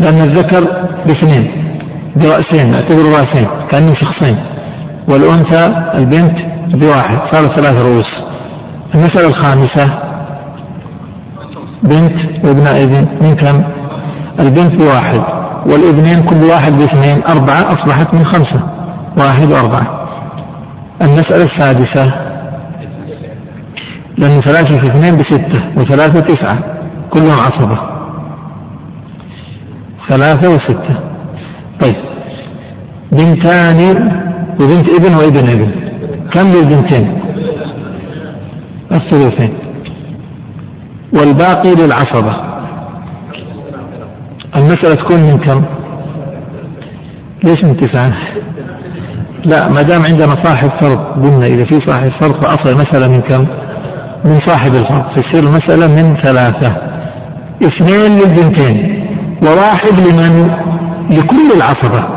لأن الذكر باثنين برأسين اعتبروا رأسين كأنهم شخصين. والأنثى البنت بواحد صار ثلاث رؤوس. المسألة الخامسة بنت وابن ابن من كم؟ البنت بواحد والابنين كل واحد باثنين أربعة أصبحت من خمسة واحد وأربعة. المسألة السادسة. لأن ثلاثة في اثنين بستة وثلاثة تسعة كلهم عصبة. ثلاثة وستة. طيب. بنتان وبنت ابن وابن ابن. كم للبنتين؟ الثلثين. والباقي للعصبة. المسألة تكون من كم؟ ليش من تسعة؟ لا ما دام عندنا صاحب فرض قلنا إذا في صاحب فرض فأصل المسألة من كم؟ من صاحب الفرض. تصير المسألة من ثلاثة. اثنين للبنتين وواحد لمن؟ لكل العصبة.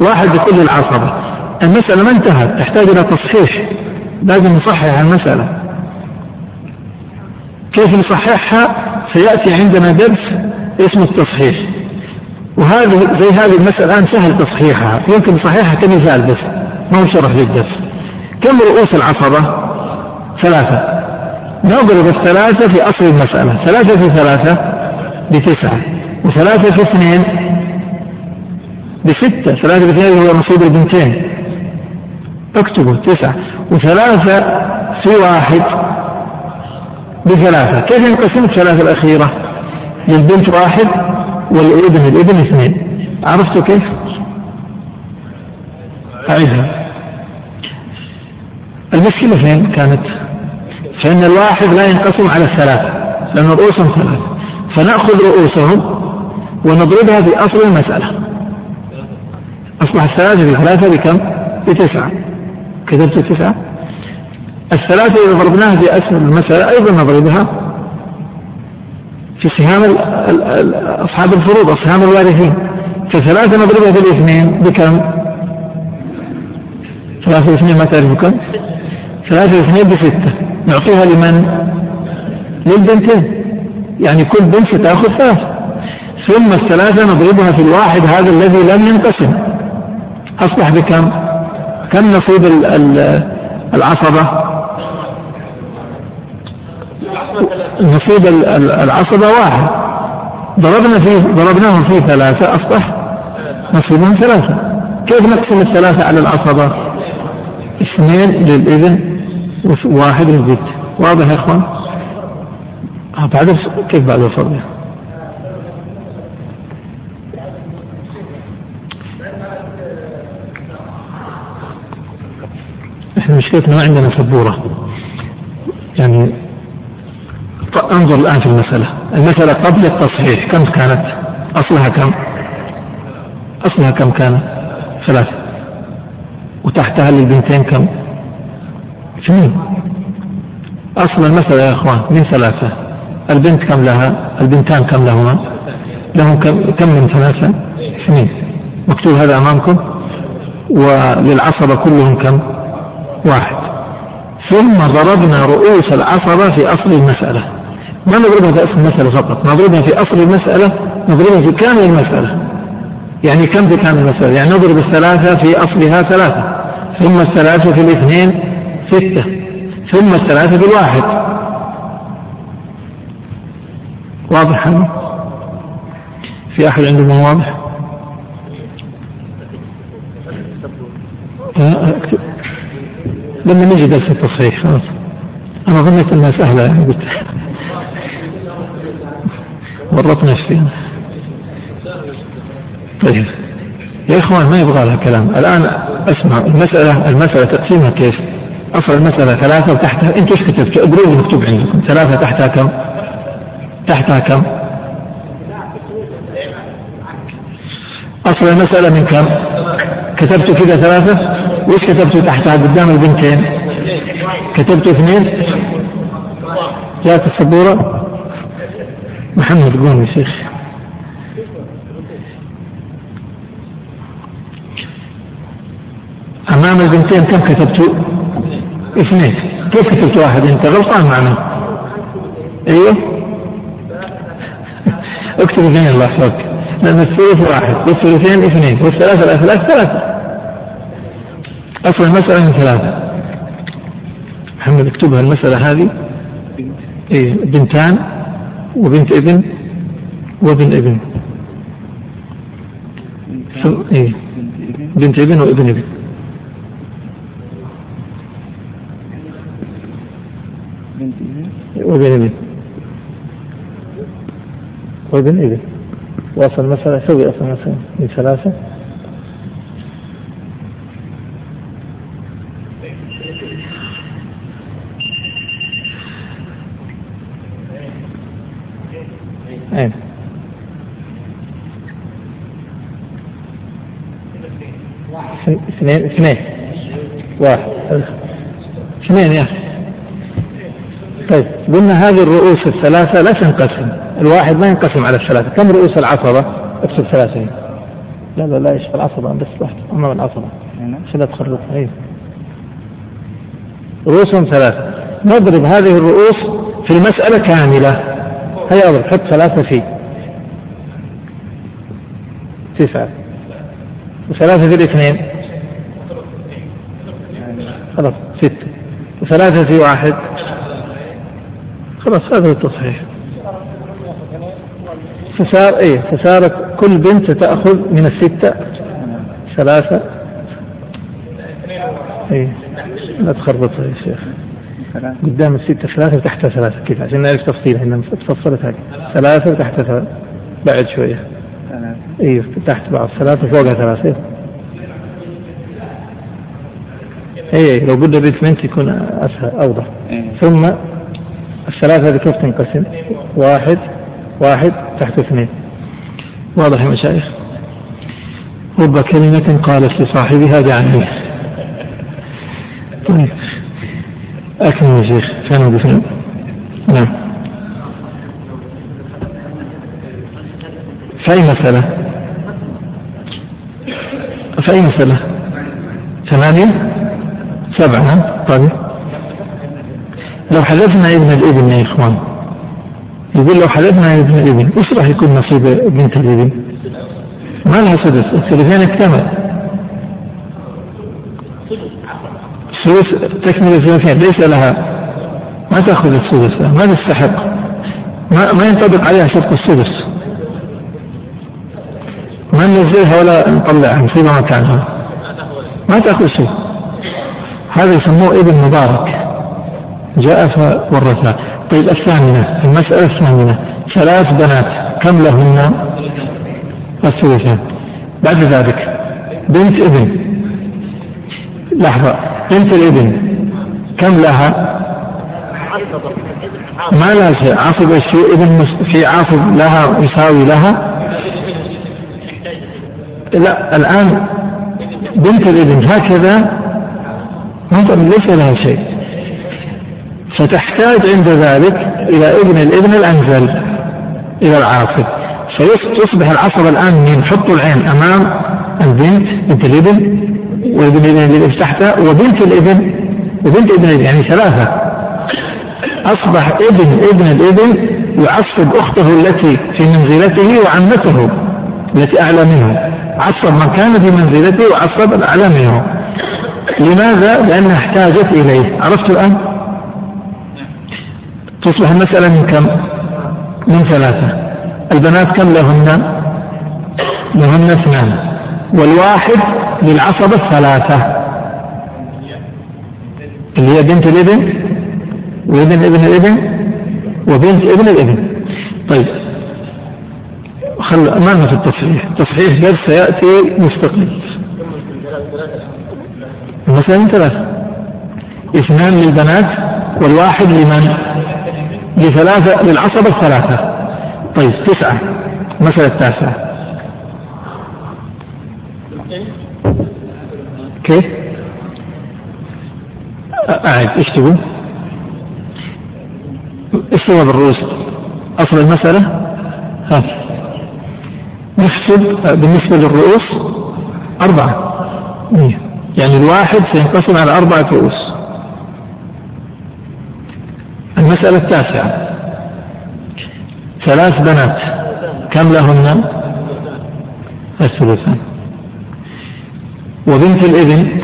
واحد لكل العصبة. المسألة ما انتهت تحتاج إلى تصحيح. لازم نصحح المسألة. كيف نصححها؟ سيأتي عندنا درس اسمه التصحيح. وهذه زي هذه المسألة الآن سهل تصحيحها. يمكن نصححها كمثال بس ما هو شرح للدرس كم رؤوس العصبة؟ ثلاثة. نضرب الثلاثة في أصل المسألة. ثلاثة في ثلاثة بتسعة. وثلاثة في اثنين بستة. ثلاثة في اثنين هو نصيب البنتين. اكتبوا. تسعة. وثلاثة في واحد بثلاثة. كيف ينقسم الثلاثة الأخيرة؟ للبنت واحد والابن الابن اثنين عرفتوا كيف؟ أعيدها. المشكلة فين كانت؟ فإن الواحد لا ينقسم على الثلاثة لأن رؤوسهم ثلاثة. فنأخذ رؤوسهم ونضربها في أصل المسألة. أصبح الثلاثة في ثلاثة بكم؟ بتسعة. كتبت التسعة الثلاثة إذا ضربناها في أسفل المسألة أيضا نضربها في سهام أصحاب الفروض أصحاب الوارثين فثلاثة نضربها في الاثنين بكم؟ ثلاثة اثنين ما تعرف كم؟ ثلاثة اثنين بستة نعطيها لمن؟ للبنتين يعني كل بنت ستأخذ ثلاث ثم الثلاثة نضربها في الواحد هذا الذي لم ينقسم أصبح بكم؟ كم نصيب العصبة نصيب العصبة واحد. ضربنا فيه ضربناه في ثلاثة أصبح نصيبهم ثلاثة. كيف نقسم الثلاثة على العصبة؟ اثنين للابن وواحد للبنت واضح يا إخوان؟ آه بعد كيف بعد الفرق؟ إحنا مشكلتنا ما عندنا سبورة. يعني انظر الآن في المسألة. المسألة قبل التصحيح كم كانت؟ أصلها كم؟ أصلها كم كانت ثلاثة. وتحتها للبنتين كم؟ اثنين. أصل المسألة يا إخوان من ثلاثة. البنت كم لها؟ البنتان كم لهما؟ لهم كم, كم من ثلاثة؟ اثنين. مكتوب هذا أمامكم؟ وللعصبة كلهم كم؟ واحد. ثم ضربنا رؤوس العصبة في أصل المسألة. ما نضربها في أصل المسألة فقط. نضربها في أصل المسألة نضربها في كامل المسألة. يعني كم في كامل المسألة؟ يعني نضرب الثلاثة في أصلها ثلاثة ثم الثلاثة في الاثنين ستة ثم الثلاثة في الواحد. واضح في أحد عنده ما واضح لما نجي درس التصحيح خلاص. أنا ظنيت أنها سهلة يعني قلت. ورطنا فيها طيب يا إخوان ما يبغى لها كلام الآن أسمع المسألة المسألة تقسيمها كيف؟ أصل المسألة ثلاثة وتحتها أنتم إيش كتبت؟ اقروا مكتوب عندكم ثلاثة تحتها كم؟ تحتها كم؟ أصل المسألة من كم؟ كتبت كذا ثلاثة وش كتبتوا تحتها قدام البنتين كتبتوا اثنين جاءت السبورة محمد قوم يا شيخ. أمام البنتين كم كتبتوا؟ اثنين. كيف كتبت واحد؟ أنت غلطان معنا. أيوه. (laughs) اكتب اثنين الله يحفظك. لأن الثلث واحد والثلثين اثنين والثلاثة الأثلاث ثلاثة. أصل المسألة من ثلاثة. محمد اكتبها المسألة هذه. إيه بنتان. وبنت ابن وابن ابن. إيه. بنت ابن وابن ابن. وابن ابن. وابن ابن. واصل المسألة سوي أصل المسألة من ثلاثة. إيه. اثنين اثنين. واحد. اثنين يا طيب قلنا هذه الرؤوس الثلاثة لا تنقسم. الواحد ما ينقسم على الثلاثة. كم رؤوس العصبة؟ اكتب ثلاثة. لا لا لا إيش العصبة بس واحد. أمام العصبة خلها تخرج. أيوه رؤوسهم ثلاثة. نضرب هذه الرؤوس في المسألة كاملة. هيا اضرب حط ثلاثة فيه تسعة. وثلاثة في الاثنين. خلاص ستة. وثلاثة في واحد. خلاص هذا التصحيح. فصار إيه فصارت كل بنت تأخذ من الستة ثلاثة. إيه لا تخربطها يا شيخ. قدام الستة ثلاثة وتحتها ثلاثة. كيف؟ عشان نعرف تفصيلها هنا تفصلت هذه ثلاثة وتحتها ثلاثة. بعد شوية. أيوه تحت بعض. ثلاثة فوقها ثلاثة. اي لو قلنا بنت يكون أسهل أوضح. إيه. ثم الثلاثة هذه كيف تنقسم؟ واحد واحد تحت اثنين. واضح يا مشايخ؟ رب كلمة قالت لصاحبها دعني. طيب. أكمل يا شيخ كان وقفنا نعم في أي مسألة؟ في أي مسألة؟ ثمانية؟ سبعة طيب لو حذفنا ابن الإبن يا إخوان يقول لو حذفنا ابن الإبن إيش راح يكون نصيب بنت الإبن؟ ما لها سدس الثلثين اكتمل الثلث تكمل الثلثين ليس لها؟ ما تأخذ السدس؟ ما تستحق؟ ما ما ينطبق عليها شرط السدس. ما ننزلها ولا نطلعها نسيبها مكانها ما تاكل شيء. هذا يسموه إبن مبارك. جاء فورثها طيب الثامنة المسألة الثامنة. ثلاث بنات كم لهن؟ الثلثان بعد ذلك بنت ابن. لحظة. بنت الإبن. كم لها؟ ما لها شيء. عصب الشيء إبن في عصب لها يساوي لها. لا الآن بنت الإبن هكذا. ليس لها شيء. فتحتاج عند ذلك إلى إبن الإبن الأنزل إلى العاصب. فيصبح العصب الآن من حط العين أمام البنت بنت الإبن. وابن الابن الذي تحته وبنت الإبن وبنت ابن الابن يعني ثلاثة أصبح ابن ابن الإبن يعصب أخته التي في منزلته وعمته التي أعلى منه عصب من كان في منزلته وعصب الأعلى منه لماذا؟ لأنها احتاجت إليه عرفت الآن؟ تصبح المسألة من كم؟ من ثلاثة البنات كم لهن؟ لهن اثنان والواحد للعصبة الثلاثة. اللي هي بنت الابن وابن ابن الابن وبنت ابن الابن. طيب خل ما في التصحيح. التصحيح درس سيأتي مستقل. المسألة ثلاثة اثنان للبنات والواحد لمن؟ لثلاثة للعصبة الثلاثة. طيب تسعة. المسألة التاسعة. كيف؟ أعد؟ إيش سوى بالرؤوس؟ أصل المسألة؟ ها نحسب بالنسبة للرؤوس أربعة. يعني الواحد سينقسم على أربعة رؤوس. المسألة التاسعة. ثلاث بنات كم لهن؟ الثلثان وبنت الابن.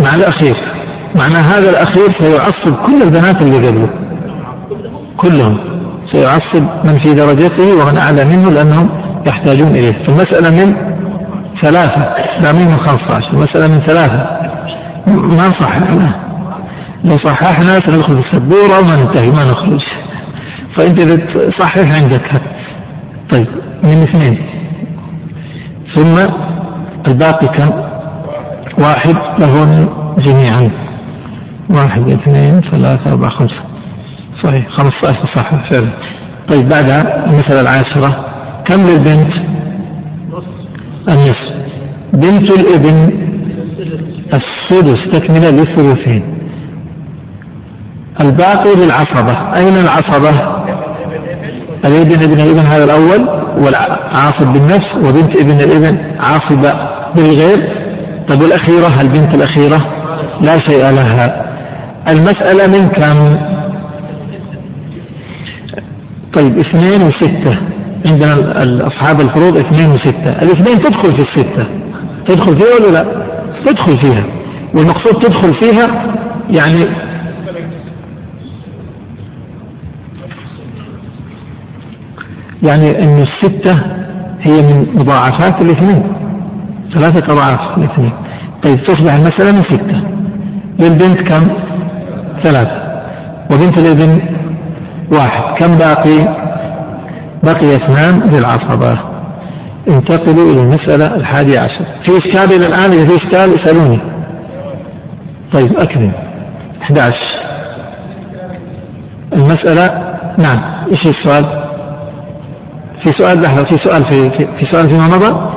مع الأخير. معنى هذا الأخير سيعصب كل البنات اللي قبله. كلهم. سيعصب من في درجته ومن أعلى منه لأنهم يحتاجون إليه. فالمسألة من ثلاثة. لا من 15 المسألة من ثلاثة. ما نصحح لو صححنا سندخل في السبورة وما ننتهي ما نخرج. فأنت تصحح عندك طيب من اثنين. ثم الباقي كم؟ واحد لهن جميعا. واحد اثنين ثلاثة أربعة خمسة. صحيح 15 صح فعلا. طيب بعدها المسألة العاشرة كم للبنت؟ النصف. بنت الابن السدس تكملة للثلثين. الباقي للعصبة. أين العصبة؟ الابن ابن الإبن هذا الأول والعاصب بالنفس وبنت ابن الإبن عاصبة بالغير؟ طيب والأخيرة؟ البنت الأخيرة؟ لا شيء لها. المسألة من كم؟ طيب اثنين وستة. عندنا أصحاب الفروض اثنين وستة. الاثنين تدخل في الستة. تدخل فيها ولا لا؟ تدخل فيها. والمقصود تدخل فيها يعني يعني أن الستة هي من مضاعفات الاثنين ثلاثة أضعاف الاثنين. طيب تصبح المسألة من ستة. للبنت كم؟ ثلاثة. وبنت الابن واحد. كم باقي؟ بقي اثنان للعصبة انتقلوا إلى المسألة الحادية عشر. في إشكال إلى الآن؟ إذا في إشكال اسألوني. طيب أكرم. 11 المسألة نعم إيش السؤال؟ في سؤال لحظة في سؤال في في, في سؤال فيما مضى؟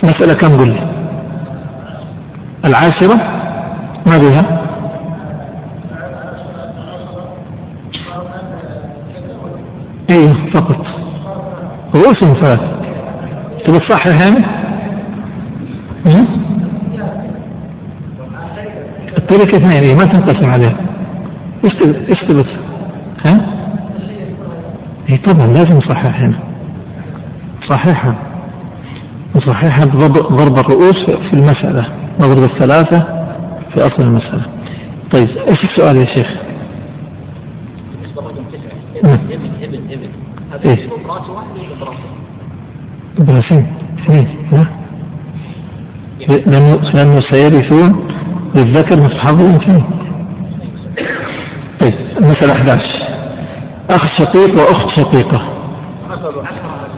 في مسألة كم قل؟ العاشرة؟ ما بها أيوه فقط. رؤوس ثلاث تبي تصحح يعني؟ التركة اثنين إيه، ما تنقسم عليها إيش إيش ها؟ اي طبعا لازم نصحح هنا نصححها نصححها بضرب الرؤوس في المسألة نضرب الثلاثة في أصل المسألة طيب إيش السؤال يا شيخ؟ نعم. إيه؟ براسين اثنين لأنه لأنه سيرثون للذكر مثل الأنثيين طيب المسألة 11 أخ شقيق وأخت شقيقة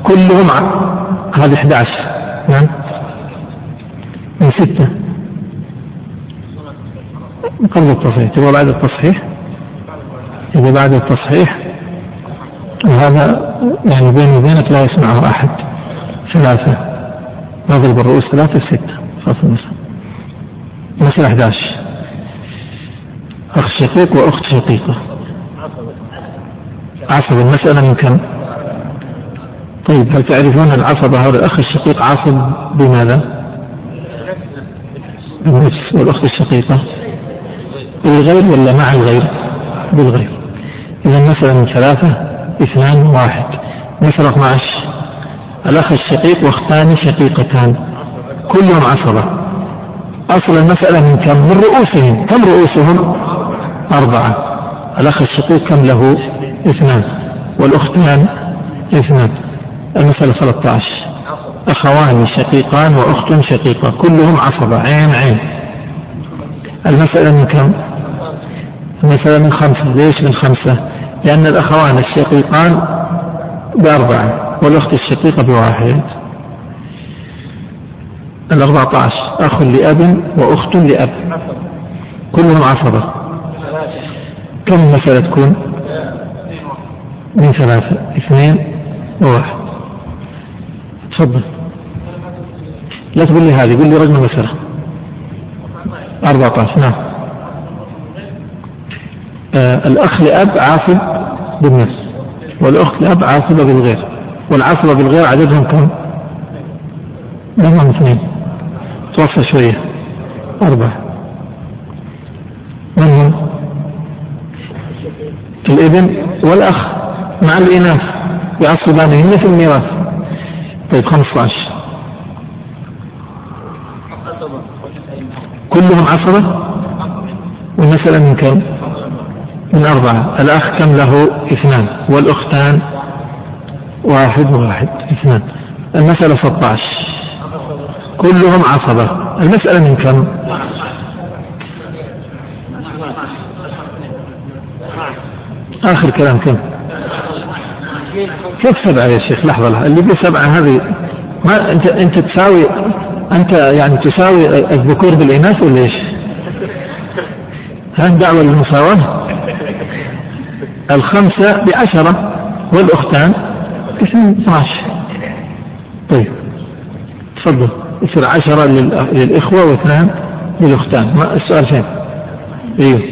كلهم هذه 11 نعم. من ستة. قبل التصحيح. تبغى بعد التصحيح؟ إذا بعد التصحيح وهذا يعني بيني وبينك لا يسمعه أحد. ثلاثة. نضرب الرؤوس ثلاثة ستة. المسألة مسألة 11 أخ شقيق وأخت شقيقة عصب المسألة من كم؟ طيب هل تعرفون العصبة هذا الأخ الشقيق عاصب بماذا؟ بالنفس والأخت الشقيقة بالغير ولا مع الغير؟ بالغير إذا مسألة من ثلاثة اثنان واحد مسألة 12 الأخ الشقيق واختان شقيقتان كلهم عصبة أصل المسألة من كم؟ من رؤوسهم كم رؤوسهم؟ أربعة الأخ الشقيق كم له؟ اثنان والأختان اثنان. المسألة 13 أخوان شقيقان وأخت شقيقة كلهم عصبة عين عين. المسألة من كم؟ المسألة من خمسة. ليش من خمسة؟ لأن الأخوان الشقيقان بأربعة والأخت الشقيقة بواحد. الأربعة عشر. أخ لأب وأخت لأب. كلهم عصبة. كم المسألة تكون؟ من ثلاثة اثنين وواحد. تفضل. لا تقول لي هذه قول لي رقم المسألة. 14 نعم. آه الأخ لأب عاصب بالنفس والأخت لأب عاصبة بالغير والعاصبة بالغير عددهم كم؟ منهم اثنين. توفى شوية. أربعة. من هم؟ الإبن والأخ. مع الإناث يعصبانهن في الميراث طيب 15 كلهم عصبة والمسألة من كم؟ من أربعة. الأخ كم له؟ اثنان. والأختان؟ واحد واحد. اثنان. المسألة 16 كلهم عصبة المسألة من كم؟ آخر كلام كم؟ كيف سبعة يا شيخ لحظة اللي بسبعة هذه ما أنت أنت تساوي أنت يعني تساوي الذكور بالإناث ولا إيش؟ هل دعوة للمساواة؟ الخمسة بعشرة والأختان اثنين 12 طيب. تفضل. يصير عشرة للإخوة واثنان للأختان. ما السؤال فين؟ أيوه.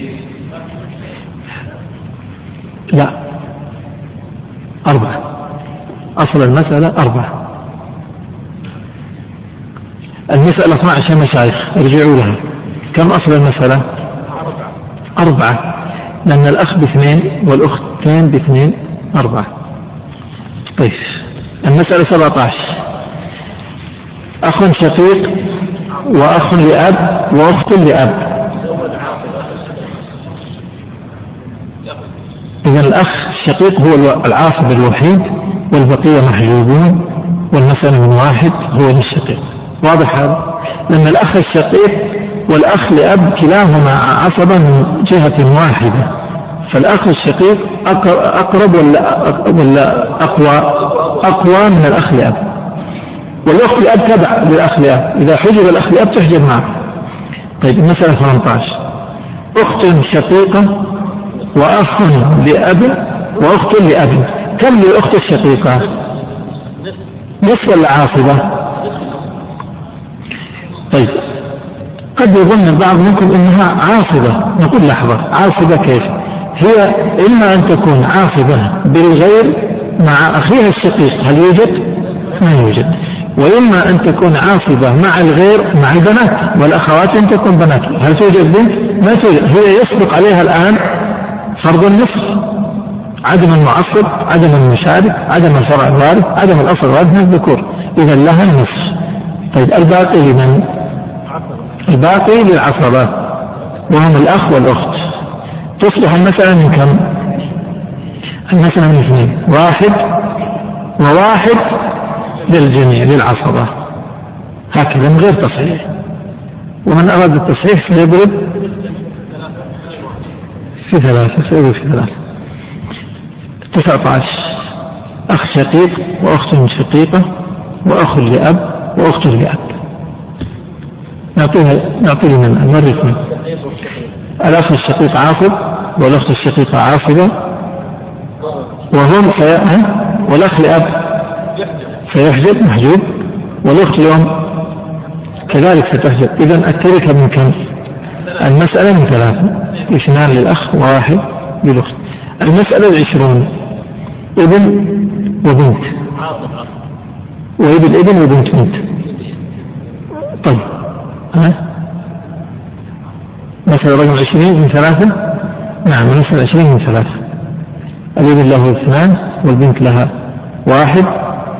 لا. أربعة. أصل المسألة أربعة. المسألة 12 مشايخ ارجعوا لها. كم أصل المسألة؟ أربعة. لأن الأخ باثنين والأختين باثنين أربعة. طيب. المسألة 17 أخ شقيق وأخ لأب وأخت لأب. إذا الأخ الشقيق هو العاصب الوحيد والبقية محجوبون والمسألة من واحد هو للشقيق. واضح هذا؟ لأن الأخ الشقيق والأخ لأب كلاهما عصبة من جهة واحدة. فالأخ الشقيق أقرب ولا ولا أقوى؟ أقوى من الأخ لأب. والأخت لأب تبع للأخ لأب. إذا حجب الأخ لأب تحجب معه. طيب المسألة 18 أخت شقيقة وأخ لأب وأخت لأب كم للأخت الشقيقة؟ نصف ولا عاصبة؟ طيب. قد يظن البعض منكم إنها عاصبة. نقول لحظة. عاصبة كيف؟ هي إما أن تكون عاصبة بالغير مع أخيها الشقيق. هل يوجد؟ ما يوجد. وإما أن تكون عاصبة مع الغير مع البنات. والأخوات أن تكون بنات. هل توجد بنت؟ ما توجد. هي يصدق عليها الآن فرض النصف. عدم المعصب عدم المشارك عدم الفرع الوارث عدم الأصل الوارث من الذكور. إذا لها النصف. طيب الباقي لمن؟ الباقي للعصبة. وهم الأخ والأخت. تصبح المسألة من كم؟ المسألة من اثنين. واحد وواحد للجميع للعصبة. هكذا من غير تصحيح. ومن أراد التصحيح فيضرب في ثلاثة سيضرب في ثلاثة. تسعة عشر. أخ شقيق وأخت شقيقة وأخ لأب وأخت لأب. نعطيها نعطي من نورث من. الأخ الشقيق عاصب والأخت الشقيقة عاصبة وهم في والأخ لأب سيحجب محجوب. والأخت اليوم كذلك ستحجب. إذا التركة من كم؟ المسألة من ثلاثة. اثنان للأخ وواحد للأخت. المسألة العشرون. ابن وبنت. وابن ابن وبنت بنت. طيب. ها؟ مسألة رقم عشرين من ثلاثة. نعم المسألة عشرين من ثلاثة. الابن له اثنان والبنت لها واحد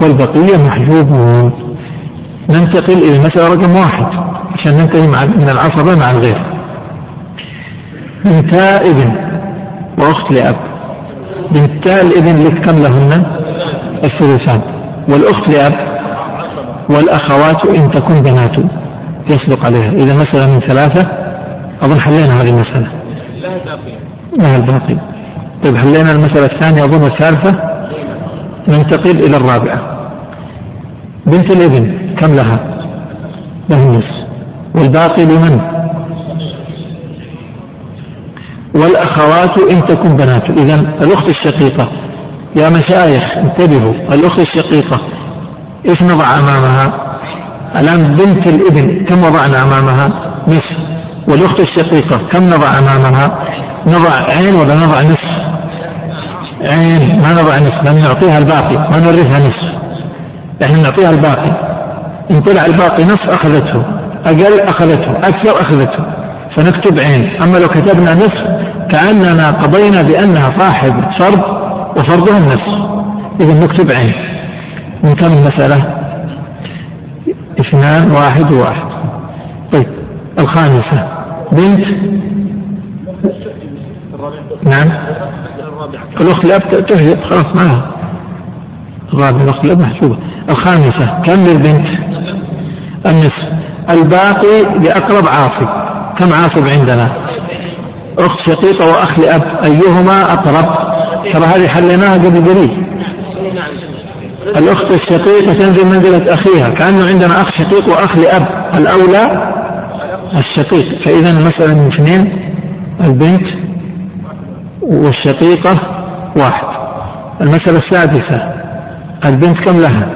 والبقية محجوبون. ننتقل إلى المسألة رقم واحد عشان ننتهي مع من العصبة مع الغير. بنتا ابن وأخت لأب. بنتا الابن لك كم لهن الثلثان. والأخت لأب والأخوات إن تكن بنات. يصدق عليها. إذا مسألة من ثلاثة أظن حلينا هذه المسألة. لها الباقي. طيب حلينا المسألة الثانية أظن الثالثة. ننتقل إلى الرابعة. بنت الابن كم لها؟ له النصف والباقي لمن؟ والأخوات إن تكن بنات. إذا الأخت الشقيقة. يا مشايخ انتبهوا. الأخت الشقيقة إيش نضع أمامها؟ الآن بنت الإبن كم وضعنا أمامها؟ نصف. والأخت الشقيقة كم نضع أمامها؟ نضع عين ولا نضع نصف؟ عين. ما نضع نصف لأن نعطيها الباقي. ما نورثها نصف. إحنا نعطيها الباقي. إن طلع الباقي نص أخذته. أقل أخذته. أكثر أخذته. فنكتب عين. أما لو كتبنا نصف كأننا قضينا بأنها صاحب فرض وفرضها النصف إذا نكتب عين. من كم المسألة؟ اثنان واحد وواحد طيب الخامسة. بنت؟ نعم. الأخت الأب تهجب خلاص معها الرابع الأخت الأب محسوبة. الخامسة كم للبنت؟ النصف. الباقي لأقرب عاصب. كم عاصب عندنا؟ أخت شقيقة وأخ لأب أيهما أقرب؟ ترى هذه حليناها قبل قليل. الأخت الشقيقة تنزل منزلة أخيها كأنه عندنا أخ شقيق وأخ لأب. الأولى الشقيق. فإذا المسألة من اثنين البنت والشقيقة واحد. المسألة السادسة البنت كم لها؟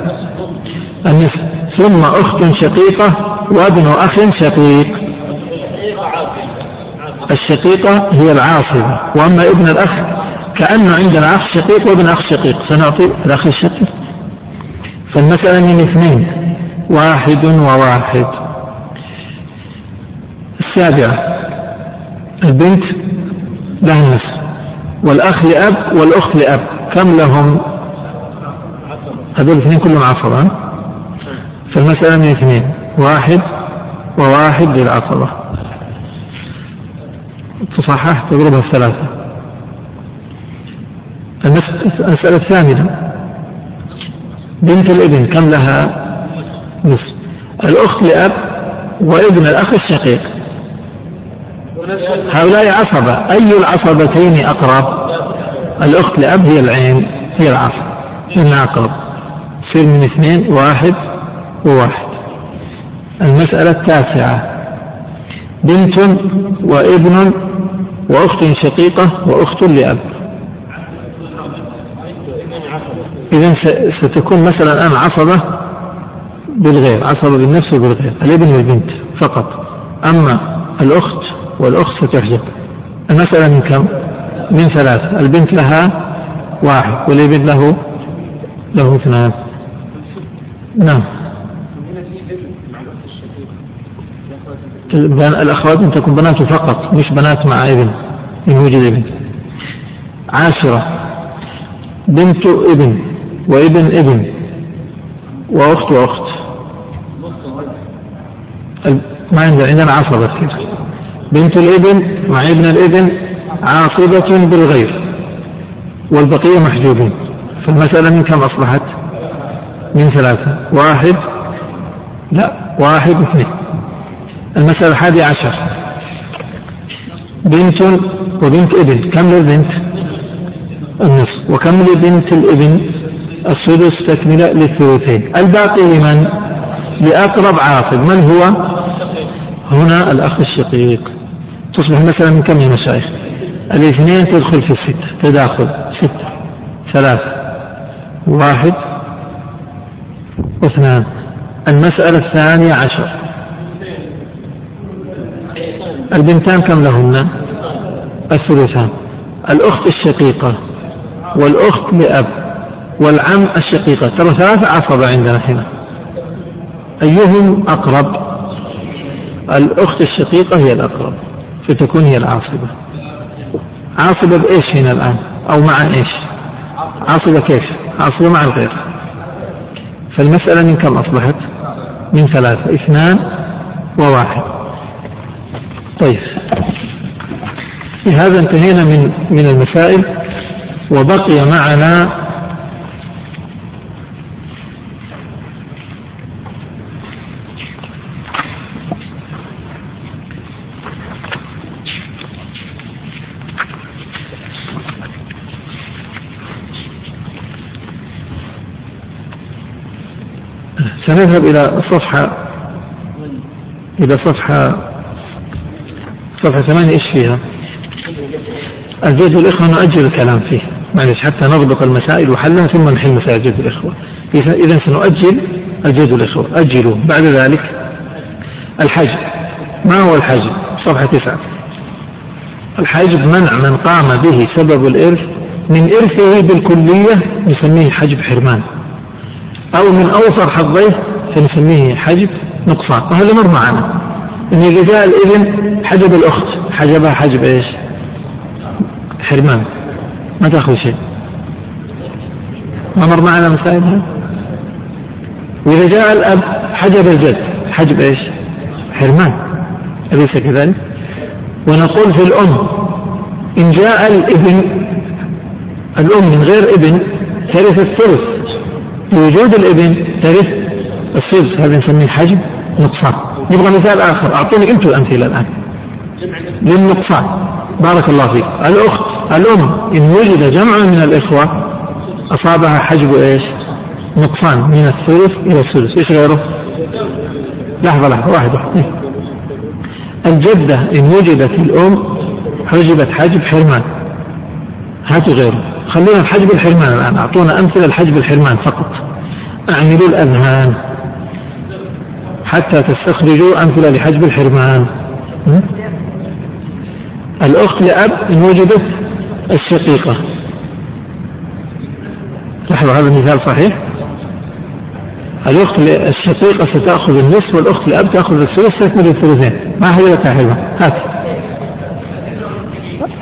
النصف. ثم أخت شقيقة وابن أخ شقيق. الشقيقة هي العاصبة وأما ابن الأخ كأنه عندنا أخ شقيق وابن أخ شقيق. سنعطي الأخ الشقيق. فالمسألة من اثنين واحد وواحد. السابعة البنت لها النصف والأخ لأب والأخت لأب. كم لهم؟ هذول الاثنين كلهم عصبة فالمسألة من اثنين واحد وواحد للعصبة تصحح تضربها في ثلاثة المسألة الثامنة. بنت الابن كم لها نصف؟ الأخت لأب وابن الأخ الشقيق. هؤلاء عصبة. أي العصبتين أقرب؟ الأخت لأب هي العين هي العصب. إنها أقرب. يصير من اثنين واحد وواحد. المسألة التاسعة. بنت وابن وأخت شقيقة وأخت لأب. إذا ستكون مثلا الآن عصبة بالغير عصبة بالنفس وبالغير الابن والبنت فقط. أما الأخت والأخت ستحجب المسألة من كم؟ من ثلاث البنت لها واحد والابن له له اثنان. نعم. الأخوات أن تكون بنات فقط مش بنات مع ابن إن وجد ابن. عاشرة بنت ابن وابن ابن وأخت وأخت. ما عندنا عندنا عصبة كثير بنت الابن مع ابن الابن عاصبة بالغير والبقية محجوبين. فالمسألة من كم أصبحت؟ من ثلاثة. واحد لا واحد اثنين. المسألة الحادية عشر. بنت وبنت ابن. كم للبنت؟ النصف. وكم لبنت الابن؟ السدس تكملة للثلثين. الباقي لمن؟ لأقرب عاصب من هو؟ هنا الأخ الشقيق. تصبح مثلا من كم يا مشايخ؟ الاثنين تدخل في الستة. تداخل. ستة. ثلاثة. واحد. واثنان المسألة الثانية عشر. البنتان كم لهن؟ الثلثان. الأخت الشقيقة والأخت لأب والعم الشقيقة. ترى ثلاثة عصبة عندنا هنا أيهم أقرب؟ الأخت الشقيقة هي الأقرب. فتكون هي العاصبة. عاصبة بإيش هنا الآن؟ أو مع إيش؟ عاصبة كيف؟ عاصبة مع الغير. فالمسألة من كم أصبحت؟ من ثلاثة. اثنان وواحد. طيب. بهذا انتهينا من من المسائل وبقي معنا سنذهب إلى الصفحة إلى صفحة صفحة ثمانية إيش فيها؟ الجد الإخوة نؤجل الكلام فيه. معلش حتى نضبط المسائل وحلها ثم نحل مسائل جد الإخوة. إذا سنؤجل الجد الإخوة. أجلوا. بعد ذلك الحجب ما هو الحجب؟ صفحة تسعة. الحجب منع من قام به سبب الإرث من إرثه بالكلية نسميه حجب حرمان. أو من أوفر حظيه فنسميه حجب نقصان. وهذا مر معنا إن إذا جاء الابن حجب الأخت. حجبها حجب إيش؟ حرمان. ما تأخذ شيء. ما مر معنا مسائلها وإذا جاء الأب حجب الجد. حجب إيش؟ حرمان. أليس كذلك؟ ونقول في الأم إن جاء الإبن الأم من غير إبن ترث الثلث. بوجود الإبن ترث السدس هذا نسميه حجب نقصان نبغى مثال آخر. أعطوني أنتم الأمثلة الآن. للنقصان بارك الله فيك. الأخت الأم إن وجد جمع من الإخوة أصابها حجب إيش؟ نقصان من الثلث إلى السدس إيش غيره؟ لحظة لحظة واحدة. الجدة إن وجدت الأم حجبت حجب حرمان. هاتوا غيره. خلينا في حجب الحرمان الآن. أعطونا أمثلة لحجب الحرمان فقط. أعملوا الأذهان حتى تستخرجوا أمثلة لحجب الحرمان. الأخت لأب إن وجدت الشقيقة لحظة هذا المثال صحيح؟ الأخت الشقيقة ستأخذ النصف والأخت لأب تأخذ الثلث تكمل الثلثين. ما هي حلوة؟ هات.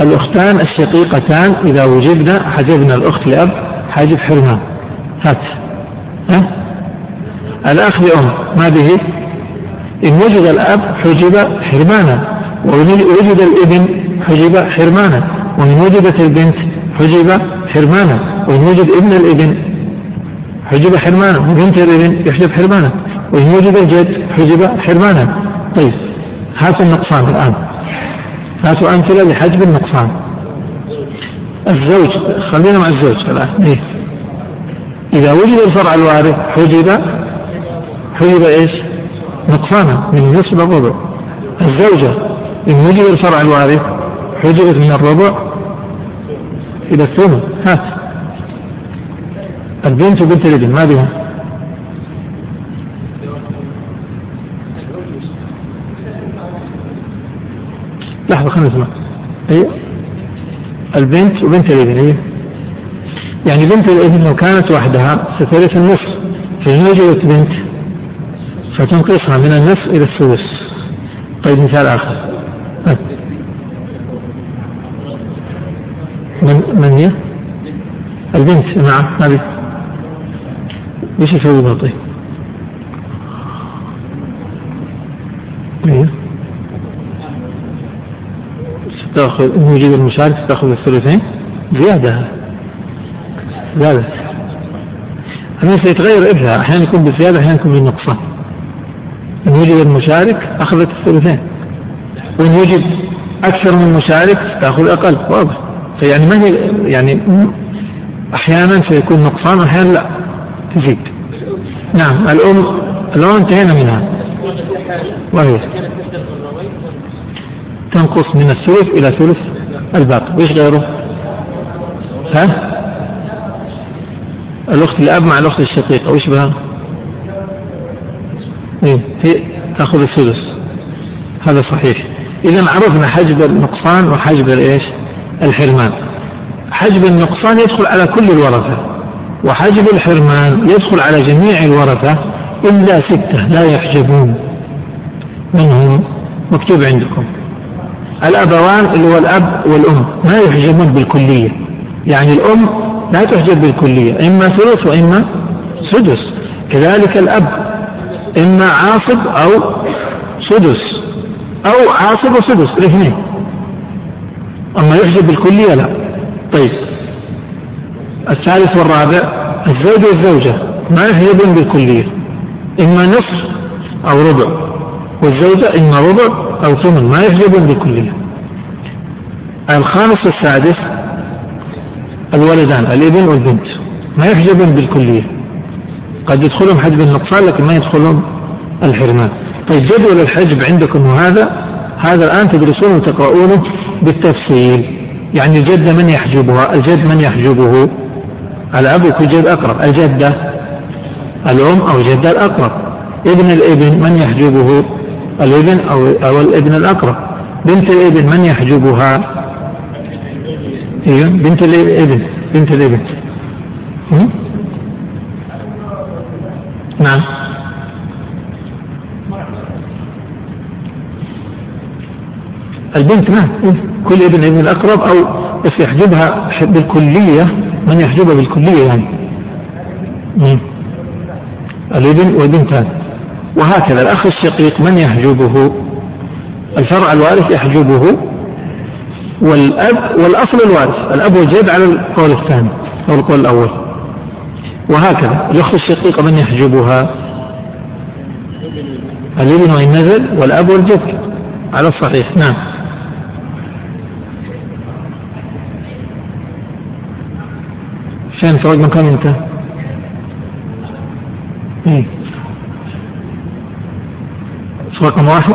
الأختان الشقيقتان إذا وجدنا حجبنا الأخت لأب حاجب حرمان هات. ها؟ الأخ لأم ما به؟ إن وجد الأب حجب حرمانا. وإن وجد الإبن حجب حرمانا وإن وجدت البنت حجب حرمانا وإن وجد ابن الإبن حجب حرمانا وبنت الإبن يحجب حرمانا وإن وجد الجد حجب حرمانا. طيب هات النقصان الآن. هاتوا أمثلة لحجب النقصان. الزوج خلينا مع الزوج الآن. إيه؟ إذا وجد الفرع الوارث حجب حجب إيش؟ نقصانا من إلى الربع. الزوجة إن وجد الفرع الوارث حجبت من الربع إلى الثمن هات البنت وبنت الابن ما بها لحظة خلينا نسمع. أيوة. البنت وبنت الابن أيوة. يعني بنت الابن لو كانت وحدها سترث النصف فإن وجدت بنت فتنقصها من النصف إلى السدس طيب مثال آخر. من من هي؟ البنت. نعم هذه. إيش يسوي طيب؟ إيه. ستأخذ إن وجد المشارك ستأخذ الثلثين. زيادة. زيادة. أنا سيتغير إبها أحيانا يكون بالزيادة أحيانا يكون بالنقصان. إن وجد المشارك أخذت الثلثين. وإن وجد أكثر من مشارك تأخذ أقل واضح. فيعني ما هي يعني أحيانا سيكون نقصان وأحيانا لا تزيد نعم الأم الأم انتهينا منها وهي تنقص من الثلث إلى ثلث الباقي وإيش غيره؟ ها؟ الأخت الأب مع الأخت الشقيقة وإيش بها؟ إيه هي تأخذ الثلث هذا صحيح إذا عرفنا حجب النقصان وحجب الإيش؟ الحرمان. حجب النقصان يدخل على كل الورثة وحجب الحرمان يدخل على جميع الورثة إلا ستة لا يحجبون. من هم مكتوب عندكم. الأبوان اللي هو الأب والأم ما يحجبون بالكلية. يعني الأم لا تحجب بالكلية إما ثلث وإما سدس. كذلك الأب إما عاصب أو سدس أو عاصب وسدس الاثنين. أما يحجب بالكلية لا طيب. الثالث والرابع الزوج والزوجة ما يحجبون بالكلية؟ إما نصف أو ربع. والزوجة إما ربع أو ثمن ما يحجبون بالكلية. الخامس والسادس الولدان الابن والبنت ما يحجبون بالكلية؟ قد يدخلهم حجب النقصان لكن ما يدخلهم الحرمان. طيب جدول الحجب عندكم وهذا هذا الآن تدرسونه وتقرؤونه. بالتفصيل. يعني الجدة من يحجبها؟ الجد من يحجبه؟ الأب يكون جد أقرب. الجدة الأم أو الجدة الأقرب. ابن الابن من يحجبه؟ الابن أو, أو الابن الأقرب. بنت الابن من يحجبها؟ بنت الابن. بنت الابن. نعم. البنت ما؟ كل ابن ابن الأقرب أو بس يحجبها بالكلية من يحجبها بالكلية يعني؟ الابن والبنتان وهكذا الأخ الشقيق من يحجبه؟ الفرع الوارث يحجبه؟ والأب والأصل الوارث. الأب والجد على القول الثاني أو القول الأول. وهكذا الأخت الشقيقة من يحجبها؟ الابن وإن نزل والأب والجد. على الصحيح. نعم. فين في رقم كم انت؟ إيه. رقم واحد.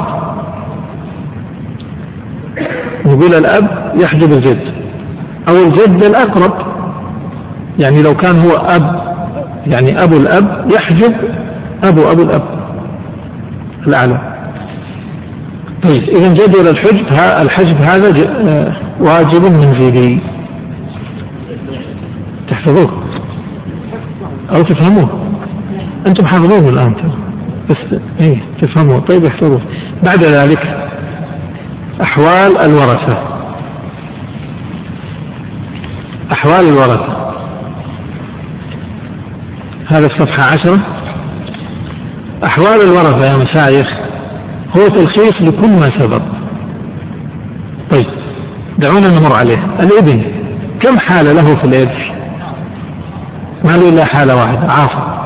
نقول الأب يحجب الجد. أو الجد الاقرب يعني لو كان هو أب يعني أبو الأب يحجب أبو أبو الأب. الأعلى. طيب اذا جدول الحجب الحجب هذا آه، واجب منزلي تحفظوه أو تفهموه. أنتم حافظوه الآن. بس إيه تفهموه. طيب احفظوه. بعد ذلك أحوال الورثة. أحوال الورثة. هذا الصفحة عشرة. أحوال الورثة يا مشايخ هو تلخيص لكل ما سبق. طيب دعونا نمر عليه. الإبن كم حالة له في الإرث ما له إلا حالة واحدة عاصر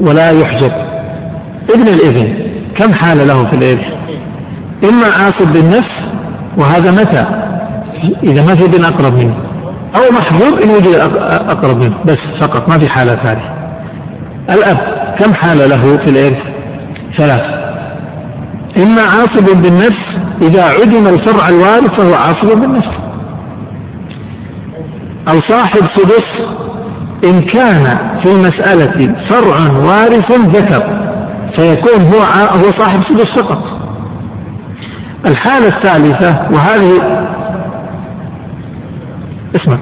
ولا يحجب. ابن الإبن كم حالة له في الإرث إما عاصب بالنفس وهذا متى؟ إذا ما في ابن أقرب منه. أو محجوب إن وجد أقرب منه بس فقط ما في حالة ثالثة الأب كم حالة له في الإرث ثلاث إما عاصب بالنفس إذا عدم الفرع الوارث فهو عاصب بالنفس. أو صاحب سدس إن كان في المسألة فرع وارث ذكر فيكون هو هو صاحب سدس فقط الحالة الثالثة وهذه اسمع.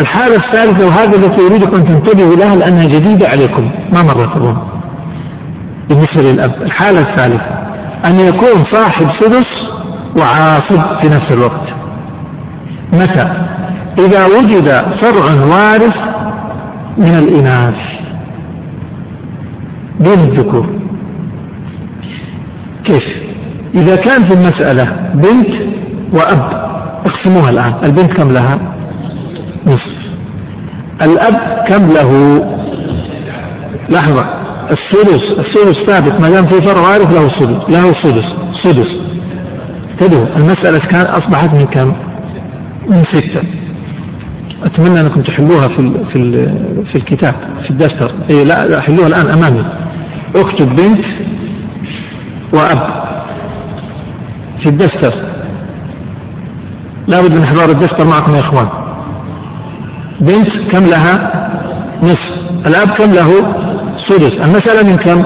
الحالة الثالثة وهذه التي أريدكم أن تنتبهوا لها لأنها جديدة عليكم. ما مرت الروم بالنسبة للأب. الحالة الثالثة أن يكون صاحب سدس وعاصب في نفس الوقت. متى؟ إذا وجد فرع وارث من الإناث. دون الذكور كيف؟ إذا كان في المسألة بنت وأب اقسموها الآن. البنت كم لها؟ نصف. الأب كم له؟ لحظة. السدس. السدس ثابت. ما دام في فرع وارث له سدس. له سدس. سدس. انتبهوا المسألة كان أصبحت من كم؟ من ستة. أتمنى أنكم تحلوها في في في الكتاب في الدفتر. إيه لا لا حلوها الآن أمامي. اكتب بنت وأب في الدفتر. لابد من إحضار الدفتر معكم يا إخوان. بنت كم لها؟ نصف. الأب كم له؟ سدس. المسألة من كم؟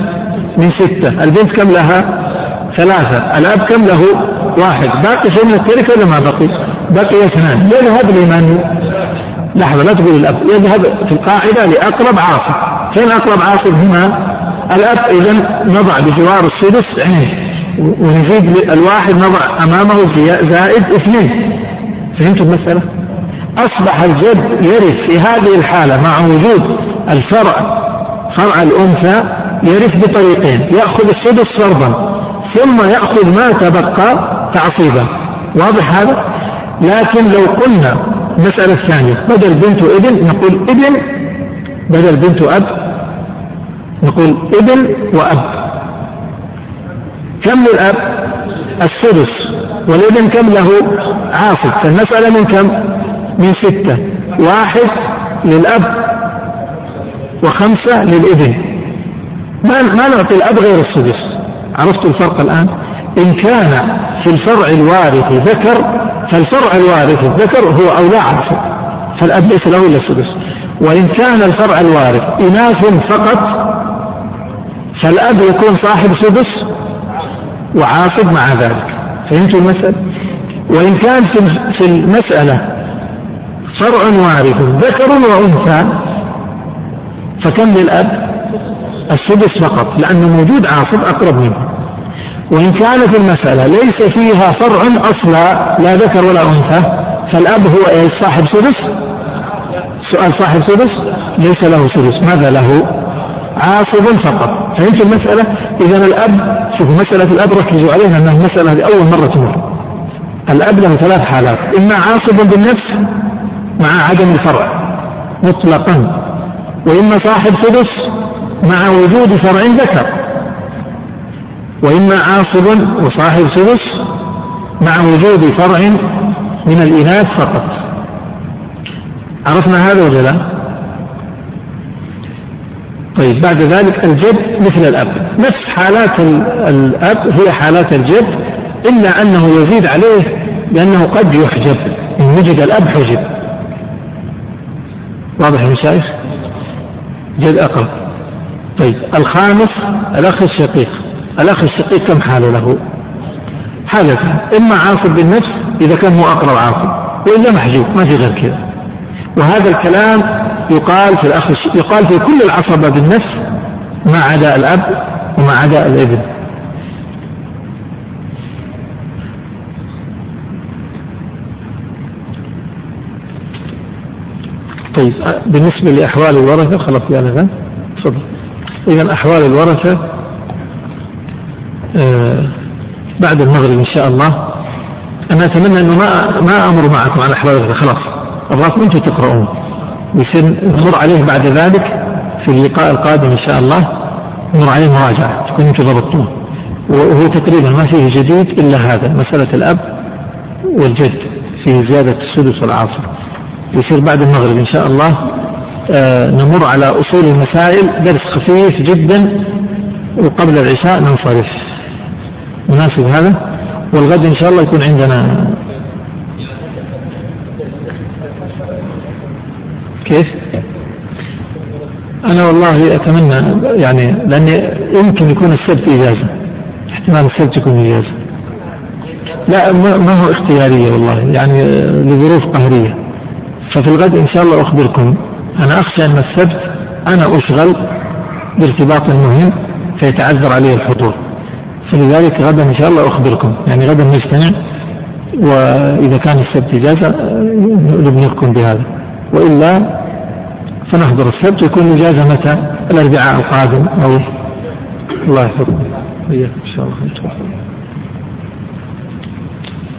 من ستة. البنت كم لها؟ ثلاثة. الأب كم له؟ واحد. باقي شيء من التركة ولا ما بقي بقي اثنان. يذهب لمن لحظة لا تقول الأب. يذهب في القاعدة لأقرب عاصب فين أقرب عاصب هنا. الأب إذا نضع بجوار السدس عين ونزيد الواحد نضع أمامه زائد اثنين. فهمتوا المسألة؟ أصبح الجد يرث في هذه الحالة مع وجود الفرع فرع الأنثى يرث بطريقين. يأخذ السدس فرضا ثم يأخذ ما تبقى تعصيبا. واضح هذا؟ لكن لو قلنا المسألة الثانية بدل بنت ابن نقول ابن بدل بنت أب نقول ابن وأب كم للأب؟ السدس والابن كم له؟ عاصب فالمسألة من كم؟ من ستة واحد للأب وخمسة للابن ما ما نعطي الأب غير السدس عرفتوا الفرق الآن؟ إن كان في الفرع الوارث ذكر فالفرع الوارث الذكر هو أولى عنه فالأب ليس له إلا السدس وإن كان الفرع الوارث إناث فقط فالأب يكون صاحب سدس وعاصب مع ذلك فهمتوا المسألة؟ وإن كان في المسألة فرع وارث ذكر وأنثى فكم للأب؟ السدس فقط لأنه موجود عاصب أقرب منه وإن كانت المسألة ليس فيها فرع أصلا لا ذكر ولا أنثى فالأب هو إيش؟ صاحب سدس؟ سؤال صاحب سدس؟ ليس له سدس. ماذا له؟ عاصب فقط. فهمت المسألة؟ إذا الأب شوفوا مسألة الأب ركزوا عليها أنها المسألة هذه أول مرة تمر. الأب له ثلاث حالات إما عاصب بالنفس مع عدم الفرع مطلقا وإما صاحب سدس مع وجود فرع ذكر. وإما عاصب وصاحب سدس مع وجود فرع من الإناث فقط. عرفنا هذا ولا لا؟ طيب بعد ذلك الجد مثل الأب. نفس حالات الأب هي حالات الجد إلا أنه يزيد عليه لأنه قد يحجب. إن وجد الأب حجب. واضح يا مشايخ؟ جد أقرب. طيب الخامس الأخ الشقيق. الأخ الشقيق كم حالة له؟ حالة إما عاصب بالنفس إذا كان هو أقرب عاصب وإلا محجوب ما في غير كذا وهذا الكلام يقال في الأخ يقال في كل العصبة بالنفس ما عدا الأب وما عدا الابن. طيب بالنسبة لأحوال الورثة خلاص يا لغة تفضل. إذا أحوال الورثة بعد المغرب إن شاء الله. أنا أتمنى أنه ما ما أمر معكم على أحوال خلاص. أبغاكم أنتم تقرؤون. ويصير نمر عليه بعد ذلك في اللقاء القادم إن شاء الله. نمر عليه مراجعة تكون أنتم ضبطتوه. وهو تقريبا ما فيه جديد إلا هذا مسألة الأب والجد فيه زيادة السدس والعاصر يصير بعد المغرب إن شاء الله. آه نمر على أصول المسائل درس خفيف جدا. وقبل العشاء ننصرف. مناسب هذا والغد إن شاء الله يكون عندنا. كيف؟ أنا والله أتمنى يعني لأني يمكن يكون السبت إجازة احتمال السبت يكون إجازة. لا ما هو اختيارية والله يعني لظروف قهرية. ففي الغد إن شاء الله أخبركم. أنا أخشى أن السبت أنا أشغل بارتباط مهم فيتعذر علي الحضور. فلذلك غدا إن شاء الله أخبركم. يعني غدا نجتمع وإذا كان السبت إجازة نبلغكم بهذا. وإلا فنحضر السبت يكون إجازة متى؟ الأربعاء القادم أو الله يحفظكم. إن شاء الله.